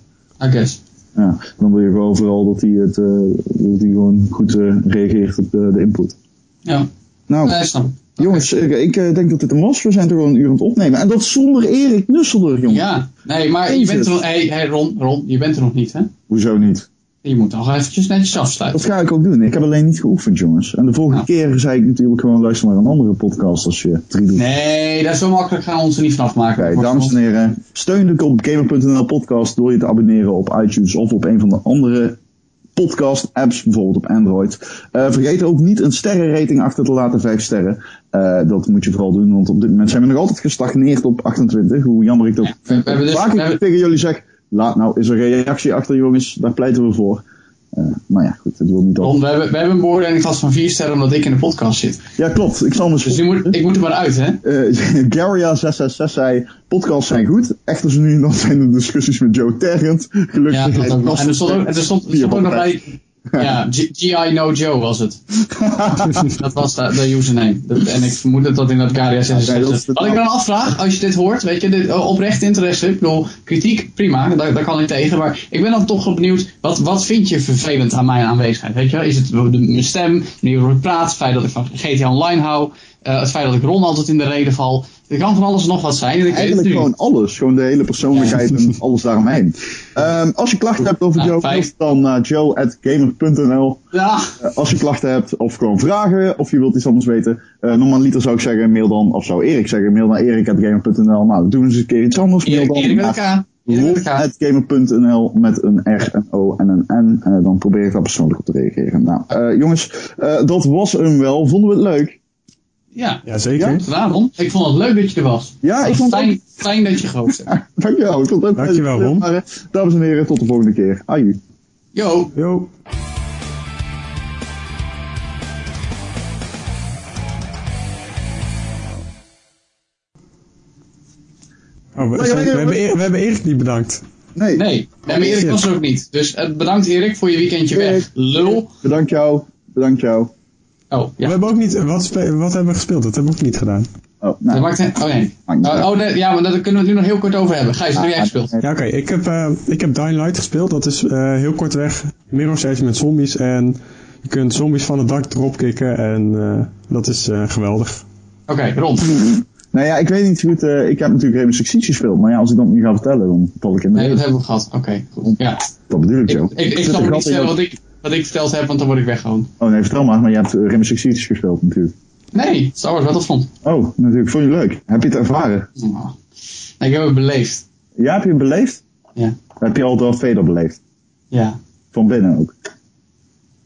I guess. Ja, dan wil je gewoon vooral dat hij het, eh, dat hij gewoon goed eh, reageert op de, de input. Ja, Nou, ik. Jongens, ik, ik eh, denk dat dit een was. We zijn toch al een uur aan het opnemen. En dat zonder Erik Nusselder, jongens. Ja, nee, maar je bent er nog, hey, hey Ron, Ron, je bent er nog niet, hè? Hoezo niet? Je moet nog eventjes netjes afsluiten. Dat ga ik ook doen. Ik heb alleen niet geoefend, jongens. En de volgende Nou. keer zei ik natuurlijk gewoon luister naar een andere podcast als je drie doet. Nee, dat is zo makkelijk gaan we ons er niet vanaf maken. Oké, dames en heren, steun de Gamer.nl podcast door je te abonneren op iTunes of op een van de andere podcast apps, bijvoorbeeld op Android. Eh, vergeet ook niet een sterrenrating achter te laten, 5 sterren. Eh, dat moet je vooral doen, want op dit moment zijn we nog altijd gestagneerd op 28. Hoe jammer ik dat Ja, vind. dus- Vaak we ik hebben- tegen jullie zeg, laat nou eens een reactie achter jongens, daar pleiten we voor. Eh, maar ja, goed, het wil niet al. we hebben, we hebben een beoordeling vast van 4 sterren omdat ik in de podcast zit. Ja, klopt. Ik zal Dus moet, ik moet er maar uit, hè? Eh, Garia666 zei, podcasts zijn goed. Echter nu dan zijn er discussies met Joe Tergent. Gelukkig. Ja, dat ook nog. En er stond ook, er stond, er stond ook nog bij... Ja. G- GI No Joe was het. dat was de, de username. Dat- en ik vermoed dat dat in dat Garia 66 Ja, dat is. Wat ik dan afvraag, als je dit hoort, weet je, dit, eh, oprecht interesse. Ik bedoel, kritiek, prima, daar, daar kan ik tegen. Maar ik ben dan toch wel benieuwd, wat, wat vind je vervelend aan mijn aanwezigheid? Weet je, is het mijn stem, manier waarop ik praat, het feit dat ik van GTA Online hou, eh, het feit dat ik Ron altijd in de reden val. Er kan van alles nog wat zijn. En ik weet het Eigenlijk gewoon alles. Gewoon de hele persoonlijkheid en alles daaromheen. Ehm, als je klachten hebt over Ja, Joe, dan naar joe.gamer.nl. Ja, Eh, als je klachten hebt of gewoon vragen of je wilt iets anders weten. eh normaliter zou ik zeggen mail dan, of zou Erik zeggen, mail naar erik.gamer.nl. Nou, doen we eens een keer iets anders. Mail dan Erik met. Erik een R, een O en een N. Eh, dan probeer ik daar persoonlijk op te reageren. Nou, eh, jongens, eh, dat was hem wel. Vonden we het leuk? Ja, Ja, zeker. Ja? Ik vond het leuk dat je er was. Ja, ik vond het fijn, fijn dat je gehoord hebt. Dankjewel. Ik vond het Dankjewel, Ron. Maar, eh, Dames en heren, tot de volgende keer. Aju. Yo. Yo. Oh, we, we, hebben, we hebben Erik niet bedankt. Nee. Nee, nee maar Erik was er ook niet. Dus eh, bedankt Erik voor je weekendje weg. Lul. Bedankt jou. Bedankt jou. Oh, We ja. hebben ook niet, wat, wat hebben we gespeeld? Dat hebben we ook niet gedaan. Oh, Dat nou. maakt he- oh nee. Maakt niet Oh, oh, nee, ja, maar daar kunnen we het nu nog heel kort over hebben. Gijs, wat heb jij gespeeld? Ja, oké. Ik, heb, eh, ik heb Dying Light gespeeld. Dat is eh, heel kort weg. Mirror's Edge met zombies. En je kunt zombies van het dak dropkicken. En eh, dat is eh, geweldig. Oké, Ron. Nou ja, ik weet niet goed. eh, ik heb natuurlijk Six Siege gespeeld. Maar ja, als ik dat nu ga vertellen, dan val ik in de Nee, dat hebben we gehad. Oké, goed. Ja. Dat bedoel ik Ik, zo. ik, ik gat niet vertellen wat ik, wat ik verteld heb, want dan word ik weggehoond. Oh nee, vertel maar. Maar je hebt eh, Rainbow Six Siege gespeeld natuurlijk. Nee, Star Wars Battlefront. Oh, natuurlijk. Vond je leuk? Heb je het ervaren? Oh. Nee, ik heb het beleefd. Ja, heb je het beleefd? Ja. Heb je al Darth Vader beleefd? Ja. Van binnen ook?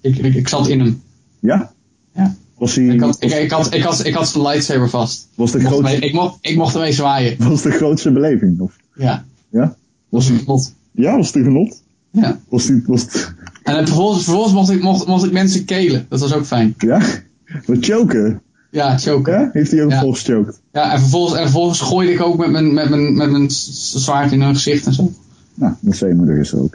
Ik, ik, ik zat in hem. Ja? Ja. Was, die, Ik had, ik, ik had, ik had, ik had zijn lightsaber vast. was, de Ik mocht, grootste, ermee, ik, mocht, ik mocht ermee zwaaien. was de grootste beleving? Of? Ja. Ja? Dat was een genot. Ja, was het een genot? Ja. Was die, was het, En vervolgens, vervolgens mocht, ik, mocht, mocht ik mensen kelen. Dat was ook fijn. ja? Wat choken? Ja, choken. Ja? Heeft hij ook Ja. vol gechoked? Ja, en vervolgens, en vervolgens gooide ik ook met mijn, met mijn, met mijn zwaard in hun gezicht en zo. Nou, dat zei je moeder gisteren ook.